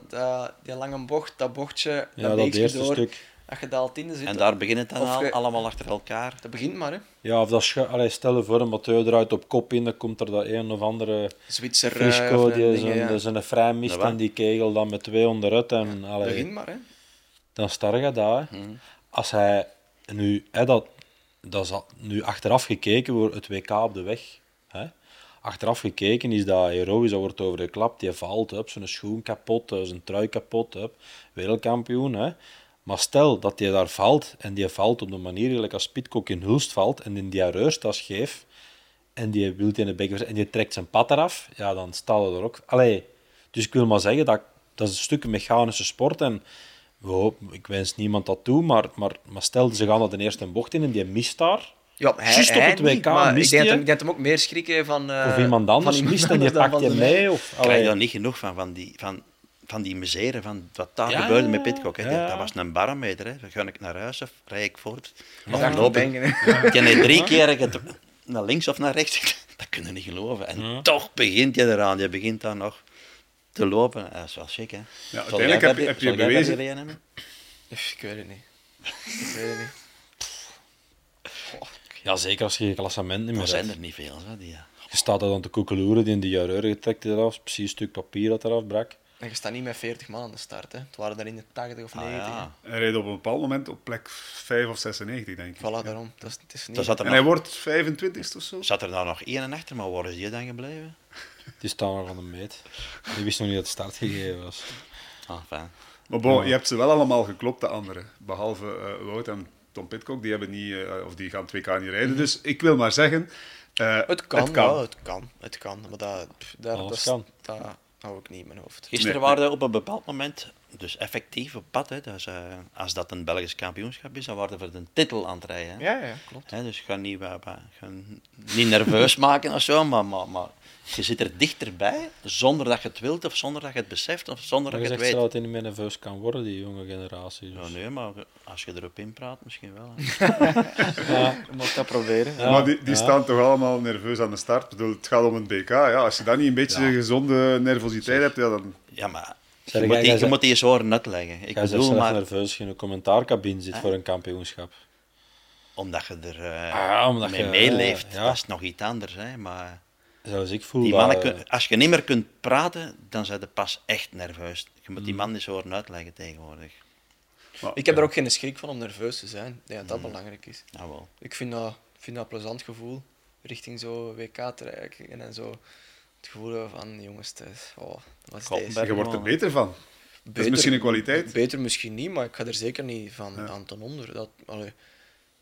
die lange bocht, dat bochtje, ja dat eerste door, stuk. Als je daar al tiende zit, En daar begint het dan al, je- allemaal achter elkaar. dat begint maar, hè. Ja, of dat Allee, stel je voor, een Mathieu eruit op kop in, dan komt er dat een of andere Zwitser eh, Frisco of, die dingen, zijn, ja. zijn vrij mist Dat en die kegel dan met twee onderuit. En, allee, Begint maar, hè. dan star je dat. hè. Mhm. Als hij nu, hè, dat, dat is nu achteraf gekeken wordt het WK op de weg. Hè. Achteraf gekeken is dat heroïs, daar wordt over geklapt. Die valt, hup, zijn schoen kapot, eh, zijn trui kapot, hup, wereldkampioen. Hè. Maar stel dat hij daar valt en die valt op de manier gelijk als Pitcock in Hulst valt en in die reustas geeft en die wil in de bek en die trekt zijn pad eraf, ja, dan staat er ook. Allee, dus ik wil maar zeggen dat dat is een stuk mechanische sport en we hopen, ik wens niemand dat toe, maar, maar, maar stel ze gaan dat de eerste bocht in en die mist daar. Ja, hij, Juist op hij het niet, WK maar mist ik denk, hij. dat, ik denk dat hem ook meer schrik heeft van... eh, of iemand anders van mist en die dan pakt je mee. Of, Krijg je daar niet genoeg van, van die, van, van die misère, van wat daar Ja, gebeurde ja, met Pitcock. Hè. ja. Dat, was een barometer. Hè. Dan ga ik naar huis of rijd ik voort. Of loop ik. heb net drie keer... Ik het, naar links of naar rechts. Dat kun je niet geloven. En toch begint je eraan. Je begint dan nog te lopen. Dat is wel chic, hè? Zal uiteindelijk heb je- dat- heb je bewezen- hebben? Ik weet het niet. Ik weet het niet. Ja, zeker als je je klassement niet Er meer zijn hebt. er niet veel. Hè, die, Je staat er dan te koekeloeren, die in de jareur trekt eraf, precies een stuk papier dat eraf brak. En je staat niet met 40 man aan de start. Hè. Het waren er in de 80 of ah, 90. ja. Hij reed op een bepaald moment op plek 5 of 96, denk ik. Voilà, daarom. Dat is, het is niet... Zat er, En hij wordt 25 of zo. zat er nou nog één en achter, maar waar is die dan gebleven? Die staan nog aan de meet. Die wist nog niet dat het start gegeven was. Ah, fijn. Maar bon, je hebt ze wel allemaal geklopt, de anderen. Behalve eh, Wout en Tom Pitcock, die, hebben niet, eh, of die gaan 2K niet rijden. Dus ik wil maar zeggen... eh, Het kan, het kan. ja, het kan. Het kan. Maar dat, pff, daar, Alles dat, is- kan. dat hou ik niet in mijn hoofd. Gisteren Nee, waren we op een bepaald moment, dus effectief op pad. Hè, dus, eh, als dat een Belgisch kampioenschap is, dan waren we voor de titel aan het rijden. Hè. Ja, ja, klopt. Hè, dus ga niet, ga niet nerveus maken of zo, maar, maar, maar je zit er dichterbij zonder dat je het wilt of zonder dat je het beseft of zonder Maar dat je je zegt het weet. dat hij niet meer nerveus kan worden, die jonge generatie. Dus. Ja, nee, maar als je erop inpraat, misschien wel. hè. Je mag dat proberen. Ja. maar die, die ja. staan toch allemaal nerveus aan de start. Ik bedoel, het gaat om een BK. Ja, als je dan niet een beetje gezonde nervositeit hebt, ja, dan... Ja, maar Zeg, je, moet die, je zegt- moet die eens horen uitleggen. Ik Ik ben bedoel, zelf maar nerveus als je in een commentaarcabine zit voor een kampioenschap. omdat je er eh, Ah ja, omdat mee je- meeleeft, ja. dat is nog iets anders. Hè, maar... Zoals ik voel Die mannen eh, kun- als je niet meer kunt praten, dan zijn je pas echt nerveus. Je moet Mm. die man eens horen uitleggen tegenwoordig. maar- Ik heb er ook geen schrik van om nerveus te zijn. Ik denk dat dat Mm. belangrijk is. Nou wel. Ik vind dat, vind dat een plezant gevoel. Richting zo WK te rijden en zo. Het gevoel van, jongens, het is- oh, wat is deze? Je wordt er beter van. Dat is Beter- misschien een kwaliteit. Beter misschien niet, maar ik ga er zeker niet van Ja. aan ten onder. Dat, allee.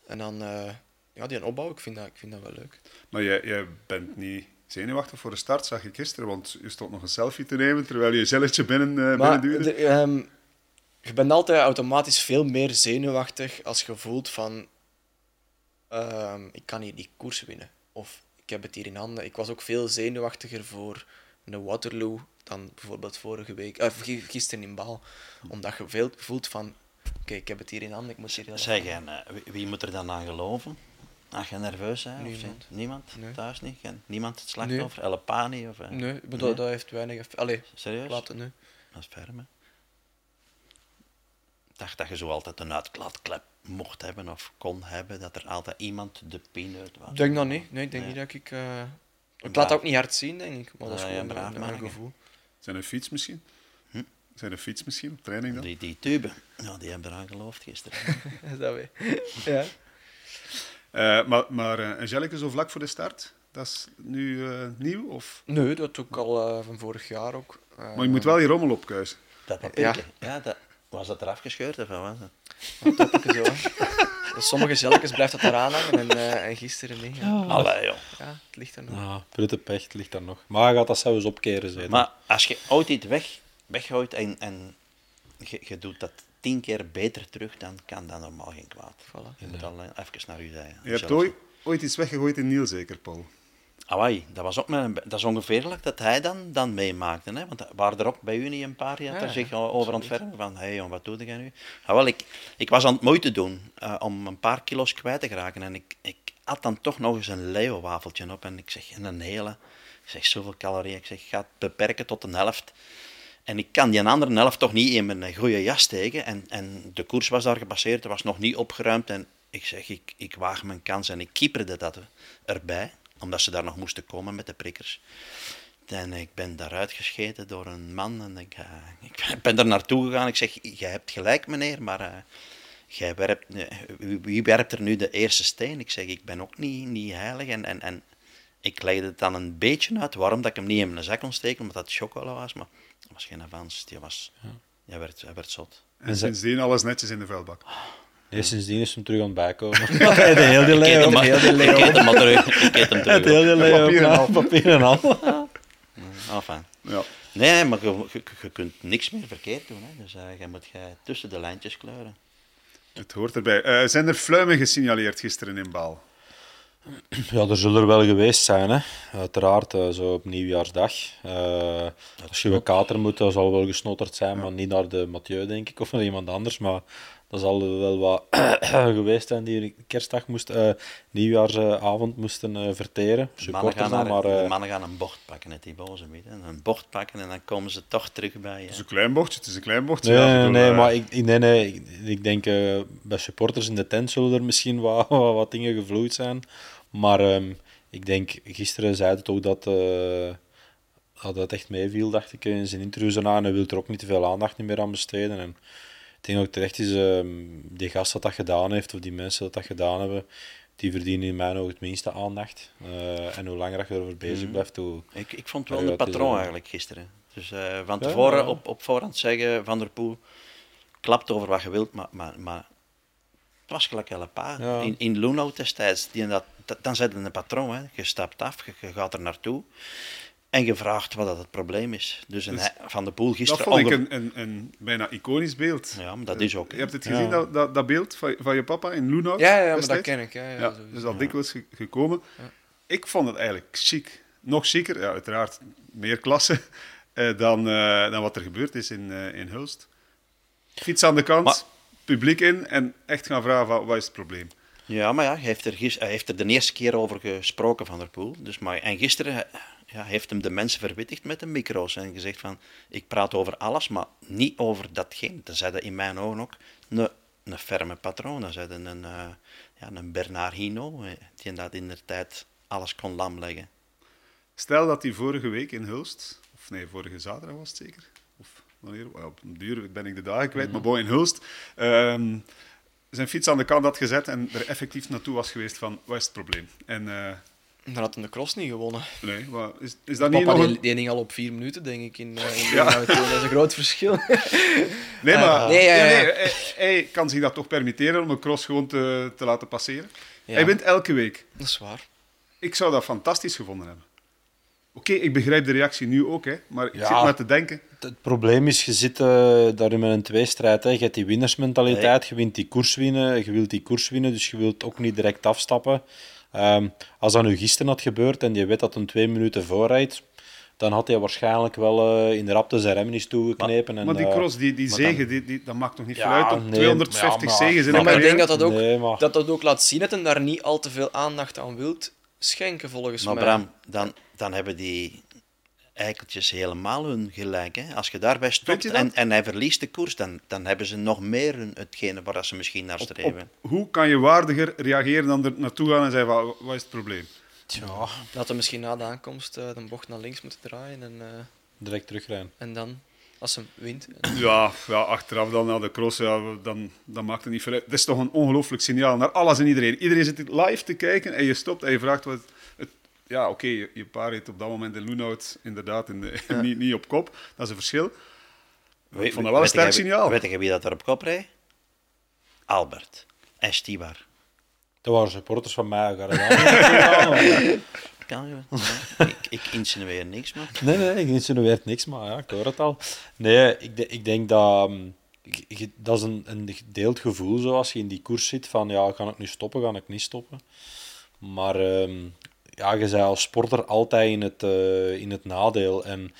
En dan, eh, ja, die opbouw, ik vind dat, ik vind dat wel leuk. Maar jij, jij bent niet zenuwachtig voor de start, zag ik gisteren. Want je stond nog een selfie te nemen terwijl je je zelletje binnen, eh Maar binnenduwde. de- ehm, je bent altijd automatisch veel meer zenuwachtig als je voelt van ehm, ik kan hier die koers winnen. Of ik heb het hier in handen. Ik was ook veel zenuwachtiger voor een Waterloo dan bijvoorbeeld vorige week, eh, gi- gisteren in Baal. Omdat je veel voelt van oké, ik heb het hier in handen, ik moet hier... Zeg, en, eh, wie, wie moet er dan aan geloven? Als je nerveus bent? of Niemand. zo? Niemand? Nee. Thuis niet? Geen- Niemand het slachtoffer? El Pani? Of, eh? Nee, maar Nee? dat, heeft weinig... Allee, Serieus? laat het nu. Dat is ferm, hè? Ik dacht dat je zo altijd een uitklaatklep mocht hebben of kon hebben, dat er altijd iemand de pineut was. Ik denk dat niet. Nee, ik denk Nee. niet dat ik... eh, ik laat dat ook niet hard zien, denk ik. Maar dat is Nee, gewoon een, een gevoel. Zijn een fiets misschien? Hm? Zijn een fiets misschien op training dan? Die, die tube, ja, die hebben eraan geloofd gisteren. Is dat weer? ja. Eh, maar maar eh, Angelique, zo vlak voor de start, dat is nu eh, nieuw? Of? Nee, dat doe ik al eh, van vorig jaar ook. Eh, Maar je moet wel je rommel opkuisen. Dat papiertje, ja. dat, was dat eraf gescheurd of wat was dat? zo. Sommige zelkens blijft dat eraan hangen en, eh, en gisteren niet. Ja. Allee, joh. ja, het ligt er nog. Ja, Prutte pecht ligt daar nog. Maar hij gaat dat zelfs opkeren, zeker. Maar als je ooit iets weg, weggooit en, en je, je doet dat tien keer beter terug, dan kan dat normaal geen kwaad. Voilà. Je moet al eh, even naar u zeggen. Je hebt Zelfs. ooit, ooit iets weggegooid in Niel, zeker, Paul? Awai, dat, was ook dat is ongeveer gelijk dat hij dan, dan meemaakte. Hè? Want er waren er ook bij u niet een paar die had Ja, zich over verven van hé hey, jong, wat doe jij nu? Ah, wel, ik, ik was aan het moeite doen eh, om een paar kilo's kwijt te geraken. En ik, ik had dan toch nog eens een Leo-wafeltje op. En ik zeg, en een hele. Ik zeg, zoveel calorieën. Ik zeg, ga het beperken tot een helft. En ik kan die andere helft toch niet in mijn goede jas steken. En, en de koers was daar gepasseerd, het was nog niet opgeruimd. En ik zeg, ik, ik waag mijn kans en ik keeperde dat erbij. Omdat ze daar nog moesten komen met de prikkers. En ik ben daaruit gescheten door een man. En ik, eh, ik ben er naartoe gegaan. Ik zeg, jij hebt gelijk meneer, maar... eh, jij werpt, eh, wie werpt er nu de eerste steen? Ik zeg, ik ben ook niet, niet heilig. En, en, en ik legde het dan een beetje uit, waarom dat ik hem niet in mijn zak kon steken, omdat dat chocola was. Maar dat was geen avans, die was... Hij werd, hij werd zot. En sindsdien alles netjes in de vuilbak. Nee, sindsdien is hem terug aan het bijkomen. de hele Ik eet hem maar- ik eet hem maar terug. Ik eet hem Het terug. hele Leo. papier en ja, al. Papier en al. Enfin. Ja. Nee, maar je, je, je kunt niks meer verkeerd doen. Hè. Dus uh, je moet jij tussen de lijntjes kleuren. Het hoort erbij. Eh, zijn er fluimen gesignaleerd gisteren in Baal? Ja, er zullen er wel geweest zijn, hè. Uiteraard, eh, zo op nieuwjaarsdag. Eh, als je een kater moet, dan zal wel gesnotterd zijn, maar niet naar de Mathieu, denk ik, of naar iemand anders. Maar dat zal wel wat geweest zijn die kerstdag moest, eh, nieuwjaarsavond moesten verteren. De mannen, Supporters gaan dan, maar... eh, de mannen gaan een bocht pakken, net die boze midden. Een bocht pakken en dan komen ze toch terug bij je. Het is een klein bochtje, het is een klein bochtje. Nee, ja, ik nee, maar ik, ik- nee, nee, ik, ik denk eh, bij supporters in de tent zullen er misschien wat, wat, wat dingen gevloeid zijn. Maar ehm, ik denk, gisteren zei het ook dat, eh, dat het echt meeviel, dacht ik, in zijn interview. En hij wil er ook niet te veel aandacht meer aan besteden. En ik denk ook terecht is, ehm, die gast dat dat gedaan heeft, of die mensen dat dat gedaan hebben, die verdienen in mijn ogen het minste aandacht. Eh, en hoe langer dat je erover bezig blijft, hoe... Ik, ik vond wel een is, patroon eigenlijk gisteren. Dus eh, van tevoren ja. Op, op voorhand zeggen Van der Poel, klapt over wat je wilt, maar, maar, maar het was gelijk een paar. Ja. In, in Luno destijds, die dat- dan zet je een patroon. Hè. Je stapt af, je, je gaat er naartoe en je vraagt wat dat het probleem is. Dus, een, Dus Van der Poel Dat gisteren... vond ik onge- een, een, een bijna iconisch beeld. Ja, maar dat is ook. Je hè. hebt het Ja. gezien, dat, dat, dat beeld van, van je papa in Loenhout? Ja, ja, maar dat ken ik. Ja, ja, dus al dikwijls ge- gekomen. Ik vond het eigenlijk chic. Nog chiquer, ja, uiteraard meer klasse eh, dan, eh, dan wat er gebeurd is in, eh, in Hulst. Fiets aan de kant, Maar- publiek in en echt gaan vragen van, wat is het probleem. Ja, maar ja, hij heeft, er hij heeft er de eerste keer over gesproken, Van der Poel. Dus, maar, en gisteren ja, heeft hem de mensen verwittigd met de micro's en gezegd van, ik praat over alles, maar niet over datgene. Dan zei in mijn ogen ook een, een ferme patroon. Dan zei hij een, eh, ja, een Bernard Hino, eh, die dat in de tijd alles kon lamleggen. Stel dat hij vorige week in Hulst, of nee, vorige zaterdag was het zeker, of wanneer, op een duur ben ik de dagen kwijt, Mhm. maar bon, in Hulst, ehm, zijn fiets aan de kant had gezet en er effectief naartoe was geweest van, wat is het probleem? En eh, Dan had hij de cross niet gewonnen. nee, wat, is, is dat niet Papa nog die, een... die ging al op vier minuten, denk ik, in, eh, in Ja. de auto. Dat is een groot verschil. Nee, maar nee, ja. nee, hij, hij kan zich dat toch permitteren om een cross gewoon te, te laten passeren. Ja. Hij wint elke week. Dat is waar. Ik zou dat fantastisch gevonden hebben. Oké, ik begrijp de reactie nu ook, hè, maar ik Ja. zit maar te denken. Het- Het probleem is, je zit eh, daar met een tweestrijd. Hè. Je hebt die winnersmentaliteit, je wint die koers winnen, je wilt die koers winnen, dus je wilt ook niet direct afstappen. Ehm, als dat nu gisteren had gebeurd en je weet dat een twee minuten voorrijdt, dan had hij waarschijnlijk wel eh, in de rapte zijn remmen is toegeknepen. en, Maar die eh, cross, die, die maar zegen, dan- die, die, dat maakt nog niet Ja, veel uit op nee, 250 ja, maar- zegens in maar ik denk dat dat ook, Nee, maar- dat dat ook laat zien dat hij daar niet al te veel aandacht aan wilt schenken, volgens Maar mij. Bram, dan, dan hebben die eikeltjes helemaal hun gelijk. Hè? Als je daarbij stopt dat? en, en hij verliest de koers, dan, dan hebben ze nog meer hun, hetgene waar ze misschien naar streven. op hoe kan je waardiger reageren dan er naartoe gaan en zeggen, van, wat is het probleem? Tja, Dat hij misschien na de aankomst eh, de bocht naar links moet draaien en, eh, direct terugrijden. en dan, als hij wint. Ja, ja achteraf dan na de cross, ja, dan, dan maakt het niet veel uit. Het is toch een ongelooflijk signaal naar alles en iedereen. Iedereen zit live te kijken en je stopt en je vraagt wat... Ja, oké, je, je pa reed op dat moment in Loenhout inderdaad in de, niet, niet op kop. Dat is een verschil. We- vond dat wel een weet sterk jij- signaal. Weet je wie dat er op kop reed? Albert. En Stibar. Dat waren supporters van mij. ga je dat Kan je? Ja. ik, ik insinueer niks, man. Nee, nee, ik insinueert niks, maar ja, ik hoor het al. Nee, ik, de- ik denk dat... ik- ik- dat is een, een gedeeld gevoel, zo, als je in die koers zit, van ja, kan ik nu stoppen, kan ik niet stoppen. Maar ehm, ja, je bent als sporter altijd in het, eh, in het nadeel. En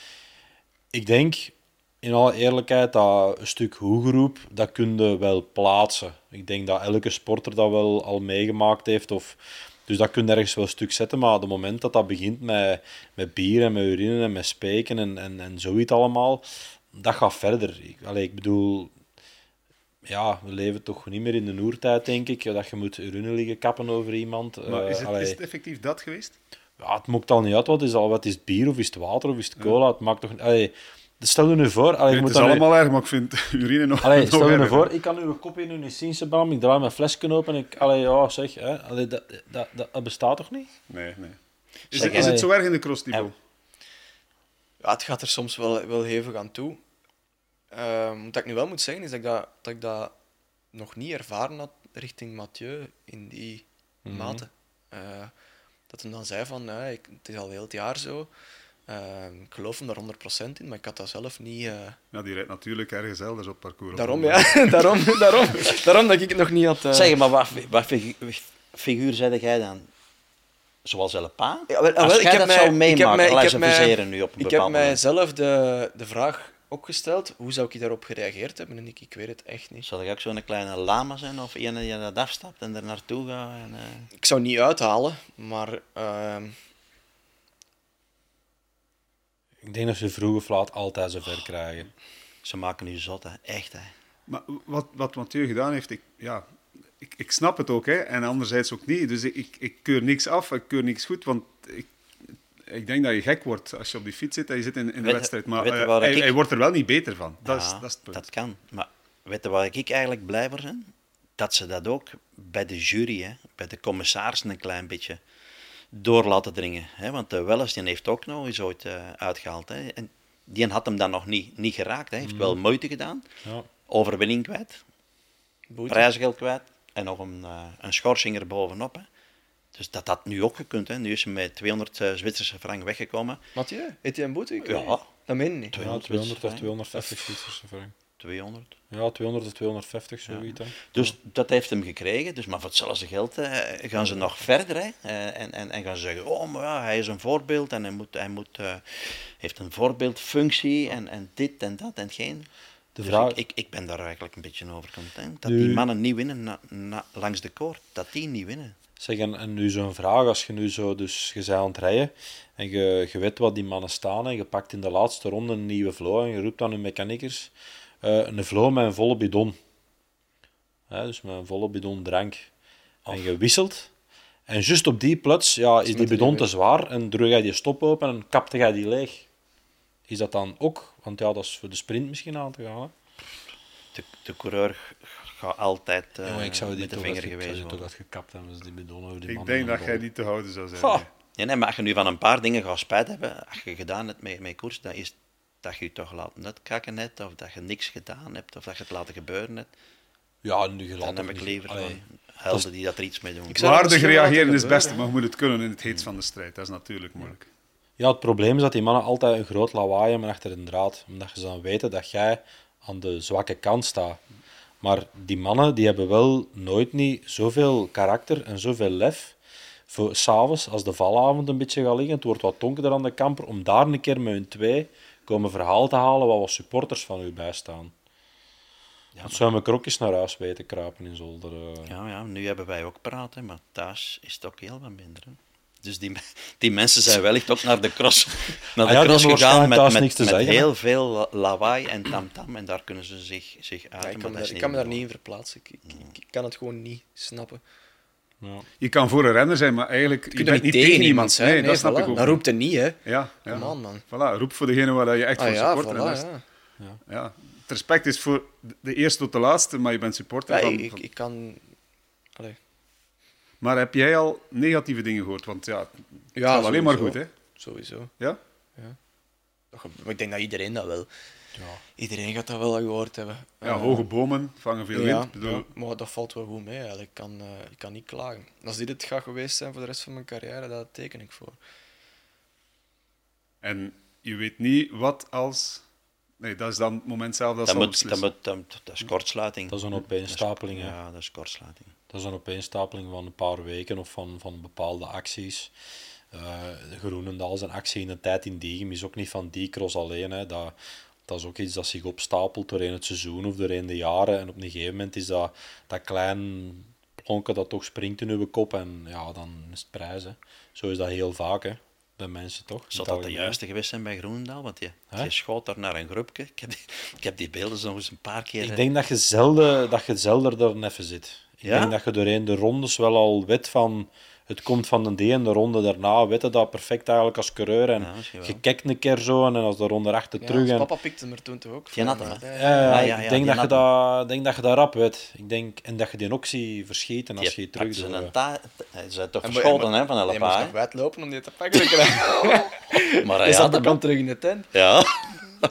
ik denk, in alle eerlijkheid, dat een stuk hoegeroep, dat kun je wel plaatsen. Ik denk dat elke sporter dat wel al meegemaakt heeft. Of, dus dat kun je ergens wel een stuk zetten. Maar op het moment dat dat begint met, met bier en met urine en met speken en, en, en zoiets allemaal, dat gaat verder. Ik, ik bedoel, ja, we leven toch niet meer in de oertijd, denk ik. Dat je moet urine liggen kappen over iemand. Maar Eh, is het, is het effectief dat geweest? Ja, het maakt al niet uit wat is, al, wat is het bier of is het water of is het cola. Het maakt toch niet. Allee, stel je nu voor. Allee, je het moet is dan nu- allemaal erg, maar ik vind urine nog, Allee, nog stel je nu voor, ik kan uw kop in uw zien, Sebam. Ik draai mijn flesje open en ik. Allee, ja, zeg. Hè, allee, dat, dat, dat, dat bestaat toch niet? Nee, nee. Is, Zeg, is het zo erg in de cross? En- Ja, het gaat er soms wel, wel hevig aan toe. Ehm, wat ik nu wel moet zeggen, is dat ik dat, dat ik dat nog niet ervaren had richting Mathieu in die mate. Eh, dat hij dan zei van, ja, ik, het is al heel het jaar zo. Ehm, ik geloof hem daar 100% in, maar ik had dat zelf niet... eh, Ja, die rijdt natuurlijk ergens elders op parcours. daarom, ja. daarom, daarom, daarom dat ik het nog niet had... eh, Zeg, maar wat, wat figu- figuur zei jij dan? Zoals El Pa? Ja, wel, Als wel, jij dat zou ik heb meemaken, mij- ik laat heb mij- verzeren nu op een Ik heb mijzelf de, de vraag ook gesteld. Hoe zou ik daarop gereageerd hebben? En ik, ik weet het echt niet. Zal ik ook zo'n kleine lama zijn of een die dat afstapt en er naartoe gaat? En, eh, Ik zou niet uithalen, maar ehm, Ik denk dat ze vroeg of laat altijd zover krijgen. Ze maken nu zot, hè. echt. Hè. Maar wat, wat Mathieu gedaan heeft, ik, ja, ik, ik snap het ook, hè, en anderzijds ook niet. Dus ik, ik, ik keur niks af, ik keur niks goed, want ik, ik denk dat je gek wordt als je op die fiets zit en je zit in, in de Weet- wedstrijd. Maar eh, waar hij, ik- hij wordt er wel niet beter van. Dat, is, dat is het punt. dat kan. Maar weet je waar ik eigenlijk blij voor ben? Dat ze dat ook bij de jury, hè, bij de commissarissen een klein beetje door laten dringen. Hè? Want de Welles die heeft ook nog eens ooit eh, uitgehaald. Hè? En die had hem dan nog niet, niet geraakt. Hij heeft wel moeite gedaan. Ja. Overwinning kwijt. prijsgeld kwijt en nog een, eh, een schorsing er bovenop. Hè. Dus dat had nu ook gekund. Hè. Nu is hij met 200 eh, Zwitserse frank weggekomen. Mathieu, heeft hij een boete gekregen? Ja. Dat meen je niet. Ja, 200 200 of frank. 250 Zwitserse frank. 200. Ja, 200 of 250, zoiets. hè. Dus dat heeft hem gekregen. Dus, maar voor hetzelfde geld eh, gaan ze nog verder. Hè. Eh, en, en, en gaan ze zeggen, oh, maar ja, hij is een voorbeeld en hij, moet, hij moet, eh, heeft een voorbeeldfunctie en, en dit en dat en geen. De Dus vraag- ik, ik, ik ben daar eigenlijk een beetje over content. Dat die mannen niet winnen na- na- langs de koord. Dat die niet winnen. Zeg, en, en nu zo'n vraag, als je nu zo, dus je bent aan het rijden en je, je weet wat die mannen staan en je pakt in de laatste ronde een nieuwe flow en je roept aan je mechaniekers eh, een flow met een volle bidon. Hè, dus met een volle bidon drank. En je wisselt. En juist op die plots ja, is die bidon te zwaar en druk jij die stop open en kapte jij die leeg. Is dat dan ook? Want ja, dat is voor de sprint misschien aan te gaan. Hè? De, de coureur gaat altijd eh, Ja, ik zou die met de vinger zou toch worden. uitgekapt hebben, als die bidon over die Ik denk dat jij niet te houden zou zijn. Nee. Ja, nee, maar als je nu van een paar dingen gaat spijt hebben, als je gedaan hebt met, met koers, dan is dat je je toch laten uitkakken hebt, of dat je niks gedaan hebt, of dat je het laten gebeuren hebt. Ja, nu je Dan laat heb hem ik liever gewoon helden die dat er iets mee doen. Ik zou dat Waardig reageren is het beste, maar je moet het kunnen in het heet van de strijd. Dat is natuurlijk moeilijk. Ja, het probleem is dat die mannen altijd een groot lawaai hebben achter een draad. Omdat ze dan weten dat jij aan de zwakke kant staat. Maar die mannen die hebben wel nooit niet zoveel karakter en zoveel lef. Voor s'avonds, als de valavond een beetje gaat liggen, het wordt wat donkerder aan de kamper, om daar een keer met hun twee komen verhaal te halen waar wat supporters van u bij staan. Ja, dat zou mijn krokjes naar huis weten kruipen in zolder. eh. Ja, ja, nu hebben wij ook praten, maar thuis is het ook heel wat minder. Hè. Dus die, die mensen zijn wellicht ook naar de cross, naar de Ah ja, cross gegaan met, met, niks te met zeggen, hè. heel veel la- lawaai en tamtam en daar kunnen ze zich, zich Ja, uiten. ik kan, daar, is ik kan me daar niet in verplaatsen. Ik, ik, ik, ik kan het gewoon niet snappen. Ja. Je kan voor een renner zijn, maar eigenlijk... Je bent niet tegen iemand zijn. Nee, Nee, dat snap voilà. ik ook. Dan roept hij niet, hè. Ja, ja. On, man. Voilà, roep voor degene waar je echt Ah voor ja, supporter. en voilà, is- ja. ja. Het respect is voor de eerste tot de laatste, maar je bent supporter. Ja, van, ik, van- ik kan... Allee. Maar heb jij al negatieve dingen gehoord? Want ja, het Ja, gaat alleen maar goed, hè? Sowieso. Ja? Dat Maar ik denk dat iedereen dat wel... Ja. Iedereen gaat dat wel gehoord hebben. Ja, Eh, hoge bomen vangen veel ja, wind. Bedoel, ja, maar dat valt wel goed mee. eigenlijk. Ik kan, eh, ik kan niet klagen. Als dit het gaat geweest zijn voor de rest van mijn carrière, dat teken ik voor. En je weet niet wat als... Nee, dat is dan het moment zelf dat Dat, moet, dat, moet, dat, dat is kortsluiting. Dat is een opeenstapeling. Ja, dat is kortsluiting. Dat is een opeenstapeling van een paar weken of van, van bepaalde acties. Eh Groenendaal zijn actie in de tijd in Diegem is ook niet van die cross alleen. Hè. Dat, dat is ook iets dat zich opstapelt doorheen het seizoen of doorheen de jaren. En op een gegeven moment is dat, dat klein plonken dat toch springt in uw kop. En ja, dan is het prijs. Hè. Zo is dat heel vaak hè, bij mensen toch. Zou dat de juiste geweest zijn bij Groenendaal? Want je, je schoot daar naar een groepje. Ik heb die, ik heb die beelden nog eens een paar keer... Ik denk dat je zelden, dat je zelden er even zit. Ik Ja? denk dat je doorheen de rondes wel al weet van... Het komt van de D en de ronde daarna weet je dat perfect eigenlijk als coureur. En Ja, je kijkt een keer zo en dan als de ronde achter Ja, terug. En, papa pikte hem er toen toch ook hè? ja, ja, Ah, ja, ja, ik denk, dat je dat, ik denk dat je dat rap weet. Ik denk, en dat je die ook ziet verschieten als je terug doet. ze ta- zijn toch En mo- verschoten en hè, van Je alle moest nog paar. wijd lopen om die te pakken. te krijgen. Maar de hem. kant terug in de tent. Ja.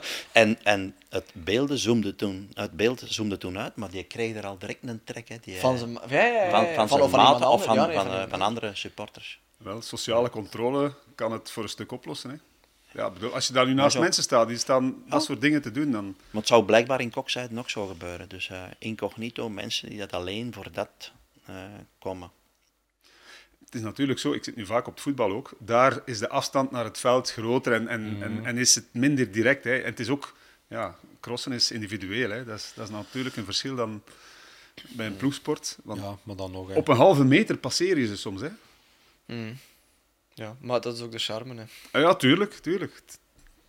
En, en het, beelden zoomde toen, het beeld zoomde toen uit, maar die kreeg er al direct een trek. Hè, die, Van zijn, ja, ja, ja, van, van van maten of van, Ja, nee, van, van eh, van andere supporters. Wel, sociale controle kan het voor een stuk oplossen. Hè? Ja, bedoel, als je daar nu naast zo- mensen staat die staan dat Oh. soort dingen te doen, dan... Maar het zou blijkbaar in Kokzijde nog zo gebeuren. Dus eh, incognito, mensen die dat alleen voor dat eh, komen. Het is natuurlijk zo, ik zit nu vaak op het voetbal ook. Daar is de afstand naar het veld groter en, en, Mhm. en, en is het minder direct. Hè. En het is ook, ja, crossen is individueel. Hè. Dat, is, dat is natuurlijk een verschil dan bij een ploegsport. Want Ja, maar dan nog. hè. op een halve meter passeer je ze soms. Hè. Mm. Ja, maar dat is ook de charme. Hè. Ah ja, tuurlijk, tuurlijk. Het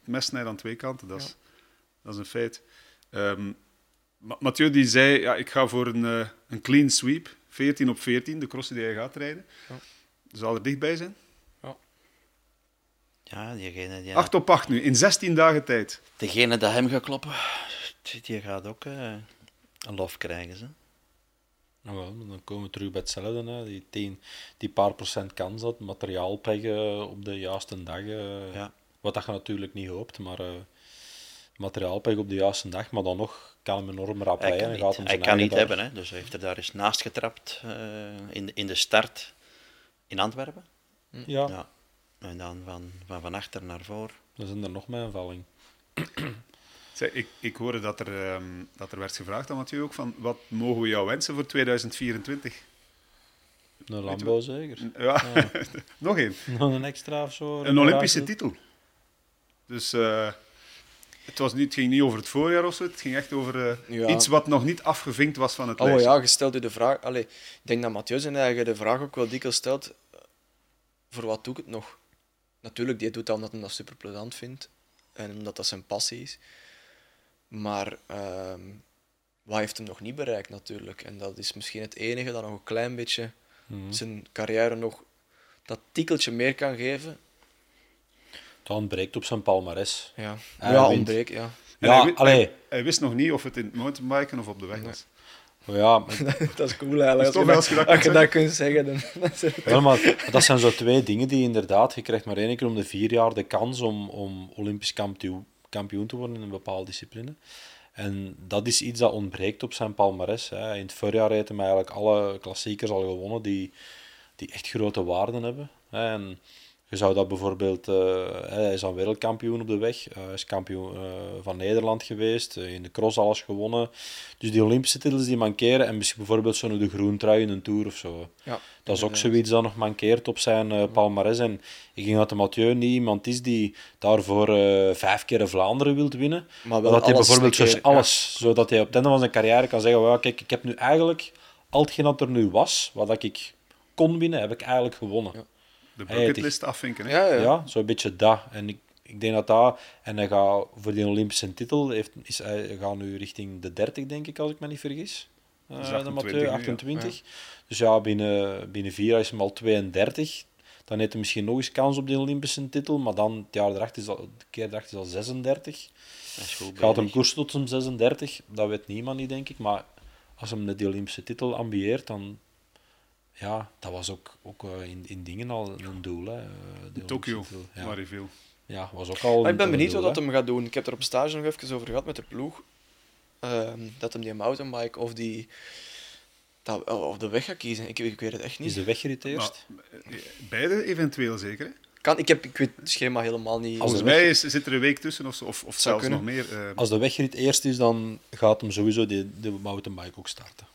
mes snijdt aan twee kanten, dat is, dat is een feit. Ehm, Ma- Mathieu die zei, ja, ik ga voor een, eh, een clean sweep, 14 op 14, de crossen die hij gaat rijden. Ja. Zal er dichtbij zijn? Ja, diegene, die, 8 op 8 nu, in 16 dagen tijd. degene dat hem gaat kloppen, die gaat ook eh, een lof krijgen. Ze. Nou wel, dan komen we terug bij hetzelfde. Hè. Die, tien, die paar procent kans dat materiaal peggen op de juiste dag. eh, Ja. Wat dat je natuurlijk niet hoopt, maar eh materiaal peggen op de juiste dag. Maar dan nog kan hem enorm rap Hij rijden. kan en gaat niet, hij kan niet dag- hebben, hè. dus hij heeft er daar eens naast getrapt eh, in, de- in de start in Antwerpen. Ja, Ja. En dan van, van, van achter naar voor. dan zijn er nog mijn valling. Ik, ik hoorde dat er, ehm, dat er werd gevraagd aan Mathieu ook van, wat mogen we jou wensen voor 2024? Een Lambo zeker. Ja, nog één. Nog een extra of zo. Een Olympische titel. Dus eh, het, was niet, het ging niet over het voorjaar of zo, het ging echt over eh, Ja. iets wat nog niet afgevinkt was van het Oh lijstje. ja, je stelt je de vraag... Allee, ik denk dat Mathieu zijn eigen de vraag ook wel dikwijls stelt. eh, Voor wat doe ik het nog? Natuurlijk, die doet dat omdat hij dat super plezant vindt. En omdat dat zijn passie is. Maar ehm, wat heeft hem nog niet bereikt natuurlijk? En dat is misschien het enige dat nog een klein beetje Mhm. zijn carrière nog dat tikkeltje meer kan geven. Dat ontbreekt op zijn palmares. Ja, ja ontbreekt, ja. En Ja, hij, hij, hij wist nog niet of het in het mountainbiken of op de weg was. Ja, maar, dat is cool eigenlijk. Is Als je dat, als je dat als je kunt dat kunt zeggen, dan... ja, maar dat zijn zo twee dingen die inderdaad... Je krijgt maar één keer om de vier jaar de kans om, om Olympisch kampioen, kampioen te worden in een bepaalde discipline. En dat is iets dat ontbreekt op zijn palmares. Hè. In het voorjaar heeft hij eigenlijk alle klassiekers al gewonnen die, die echt grote waarden hebben. Hè. En je zou dat bijvoorbeeld... eh, hij is dan wereldkampioen op de weg. eh, Hij is kampioen eh, van Nederland geweest. in de cross alles gewonnen. Dus die Olympische titels die mankeren. En misschien bijvoorbeeld zo'n de groen trui in een Tour of zo. Ja, Dat is ook zoiets dat nog mankeert op zijn eh, palmares. En ik denk dat de Mathieu niet iemand is die daarvoor vijf keer de Vlaanderen wilt winnen. Maar wel dat hij bijvoorbeeld ja. alles, zodat hij op het einde van zijn carrière kan zeggen: well, kijk, ik heb nu eigenlijk al hetgeen dat er nu was, wat ik kon winnen, heb ik eigenlijk gewonnen. Ja. De Hij bucketlist afvinken. Hè? Ja, ja. Ja, zo'n beetje dat. En ik, ik denk dat dat... En hij gaat voor die Olympische titel, heeft, is, hij gaat nu richting de 30, denk ik, als ik me niet vergis. Eh, Dat is de 28 Mathieu, nu, ja. 28. Dus ja, binnen, binnen vier jaar is hem al 32. Dan heeft hij misschien nog eens kans op die Olympische titel, maar dan het jaar erachter is al, de keer erachter is al 36. Dat is goed Gaat hem koersen tot zijn 36? Dat weet niemand niet, denk ik. Maar als hem de Olympische titel ambieert, dan... Ja, dat was ook, ook eh, in, in dingen al een doel. Hè, eh, de In Tokio. Ja. waar hij viel. Ja, was ook al. Maar ik ben benieuwd doel, wat dat hem gaat doen. Ik heb er op stage nog even over gehad met de ploeg. Ehm, dat hem die mountainbike of die... Dat, of de weg gaat kiezen. Ik, ik weet het echt Is niet. de wegrit eerst? Maar, eh, beide eventueel zeker. Hè? Kan, ik, heb, ik weet het schema helemaal niet. Als Volgens de mij is, zit er een week tussen of, zo, of, of zelfs nog meer. eh, Als de wegrit eerst is, dan gaat hem sowieso de, de mountainbike ook starten.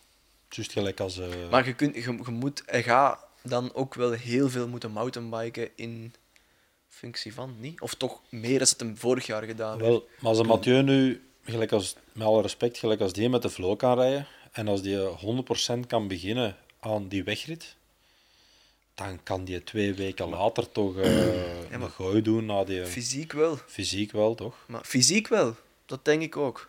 Juist gelijk als. eh, Maar je, kunt, je, je moet, hij gaat dan ook wel heel veel moeten mountainbiken in functie van, niet? Of toch meer dan het hem vorig jaar gedaan wel, maar als een Mathieu nu, gelijk als, met alle respect, gelijk als die met de flow kan rijden en als die 100% kan beginnen aan die wegrit, dan kan die twee weken later toch eh een gooi doen naar die Fysiek wel. fysiek wel, toch? Maar fysiek wel. Dat denk ik ook.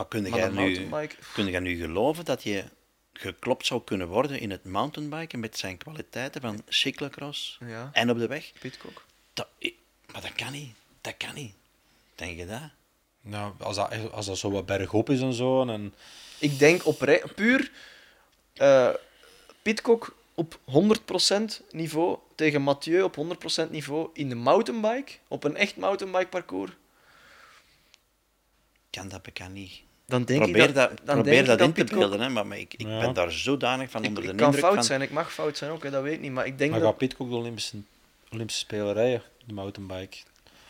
Maar kun Maar jij, nu, kun jij nu geloven dat je geklopt zou kunnen worden in het mountainbiken met zijn kwaliteiten van cyclocross Ja, en op de weg? Pitcock. Dat, maar dat kan niet. Dat kan niet. Denk je dat? Nou, als dat, als dat zo wat bergop is en zo. En, Ik denk oprij, puur eh Pitcock op 100% niveau tegen Mathieu op 100% niveau in de mountainbike, op een echt mountainbike parcours. Kan dat bekend niet. Dan denk probeer ik dat, dat, dan probeer denk dat ik in te beelden, hè, maar, maar ik, ik Ja. ben daar zodanig van Ik, onder de ik kan indruk fout van... zijn, ik mag fout zijn ook, hè, dat weet ik niet. Maar ik denk dan dat... gaat Pitcock de Olympische, Olympische Spelen rijden, de mountainbike.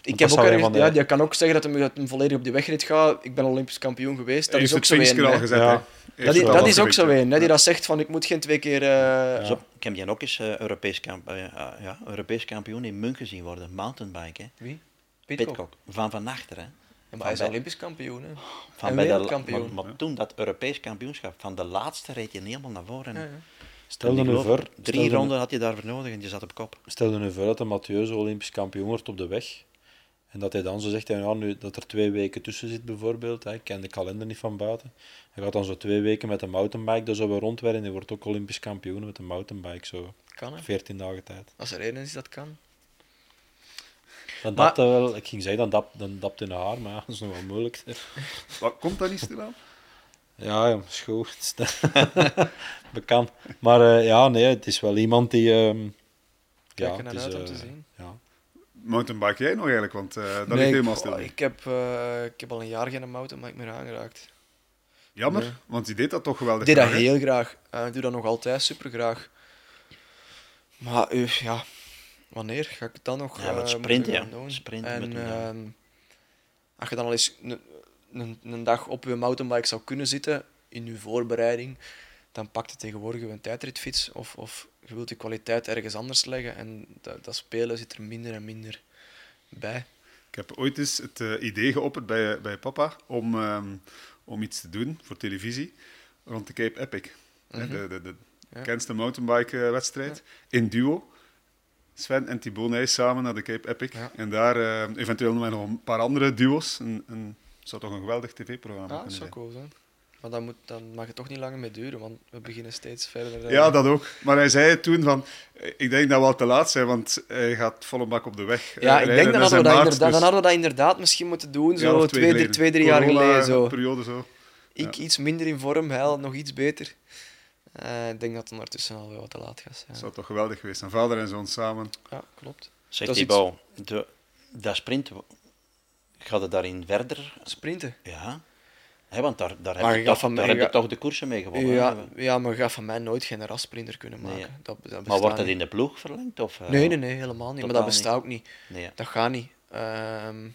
Ik heb ook ergens, de- ja, die kan ook zeggen dat hij, dat hij volledig op die wegrit gaat. Ik ben Olympisch kampioen geweest. Dat is ook zo een. al gezet. Ja. Dat, is, dat ook zo een, hè, die dat zegt van ik moet geen twee keer... eh, Zo, ik heb die ook eens eh, Europees, kamp, eh, ah, ja, Europees kampioen in München zien worden. Mountainbike, hè. Wie? Pitcock. Pitcock. Van van achter, hè. Ja, maar hij is bij- Olympisch kampioen. Hè. Van en bij de, maar, maar toen dat Europees kampioenschap, van de laatste reed je helemaal naar voren. Ja. Stel je nu voor, drie ronden had je daarvoor nodig en je zat op kop. Stel je nu voor dat de Mathieu zo Olympisch kampioen wordt op de weg. En dat hij dan zo zegt, ja, ja, nu, dat er twee weken tussen zit bijvoorbeeld. Hè, ik ken de kalender niet van buiten. Hij gaat dan zo twee weken met een mountainbike zo weer rondwerken. En hij wordt ook Olympisch kampioen met een mountainbike. Zo Kan hè. 14 dagen tijd. Als er één is dat kan. Dan Maar- dapt hij wel, ik ging zeggen, dan dapt, dan dapt in haar, maar ja, dat is nog wel moeilijk. Wat komt dat niet stilaan? Ja, ja, goed. Bekend. Maar eh, ja, nee, het is wel iemand die... ehm Kijk ja, naar het is, uit om te eh, zien. Ja. Mountainbike jij nog eigenlijk? Want eh dat Nee, ligt ik- helemaal stil. oh, ik, heb, eh, ik heb al een jaar geen mountainbike meer aangeraakt. Jammer, nee. want die deed dat toch geweldig. Ik deed dat graag, heel graag. Eh, ik doe dat nog altijd super graag. Maar eh, ja, wanneer ga ik het dan nog Ja, eh, ja. doen? Sprinten en met een, ja. ehm, als je dan al eens een, een, een dag op je mountainbike zou kunnen zitten in je voorbereiding, dan pak je tegenwoordig een tijdritfiets of, of je wilt je kwaliteit ergens anders leggen en dat, dat spelen zit er minder en minder bij. Ik heb ooit eens het eh, idee geopperd bij, bij papa om, ehm, om iets te doen voor televisie rond de Cape Epic. Hè, De, de, de Mhm. Ja. bekendste mountainbike-wedstrijd. In duo. Sven en Thibaut Nijs samen naar de Cape Epic. Ja. En daar eh, eventueel nog een paar andere duo's. Een, een, zou toch een geweldig tv-programma Ja, dat kunnen zou zijn. cool zijn. Maar dan, moet, dan mag het toch niet langer mee duren, want we beginnen steeds verder. Ja, dat ook. Maar hij zei toen van, ik denk dat we al te laat zijn, want hij gaat volle bak op de weg. eh, Ja, ik denk Dat dat is we dat, maart, dus dan hadden we dat inderdaad misschien moeten doen, zo jaar of twee, drie, twee, drie jaar geleden. Zo. periode zo. Ik iets minder in vorm, hij nog iets beter. Eh, ik denk dat het ondertussen al wel wat te laat gaat Dat zijn. zou toch geweldig geweest zijn. Vader en zoon samen. Ja, klopt. Zeg Dat is Thibaut, de, dat sprint, gaat het daarin verder? Sprinten. Ja. Hè, want daar, daar heb je toch, van daar mij- heb je toch de koersen mee gewonnen. Ja, ja, maar je gaat van mij nooit geen rasprinter kunnen maken. Nee. Dat, dat Maar wordt dat niet. in de ploeg verlengd? Of, eh, Nee, nee, nee, helemaal niet. Maar dat bestaat ook niet. nee, ja. Dat gaat niet. Ehm,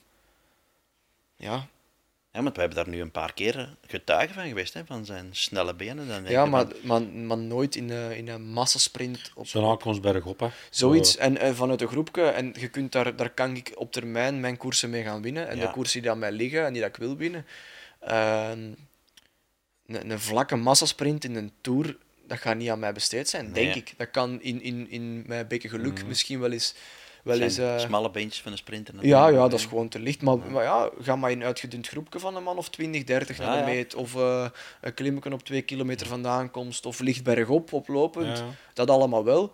ja, Ja, want we hebben daar nu een paar keer getuigen van geweest, hè, van zijn snelle benen. Dan denk ja maar, van, maar, maar nooit in een, in een massasprint. Op, Zo'n aankomst bergop, hè. Zoiets. En, en vanuit een groepje. En je kunt daar, daar kan ik op termijn mijn koersen mee gaan winnen. En Ja. de koersen die aan mij liggen en die dat ik wil winnen. Ehm, een, een vlakke massasprint in een tour, dat gaat niet aan mij besteed zijn, Nee, denk ik. Dat kan in, in, in mijn bekken geluk Mhm. misschien wel eens. Wel eens eh, smalle beentjes van een sprinter. ja, natuurlijk. ja, dat is gewoon te licht. Maar ja, maar ja ga maar in een uitgedund groepje van een man of 20, 30 Ja, naar de meet. Of eh, een klimmetje op twee kilometer vandaan komst. Of licht bergop, oplopend. Ja. Dat allemaal wel.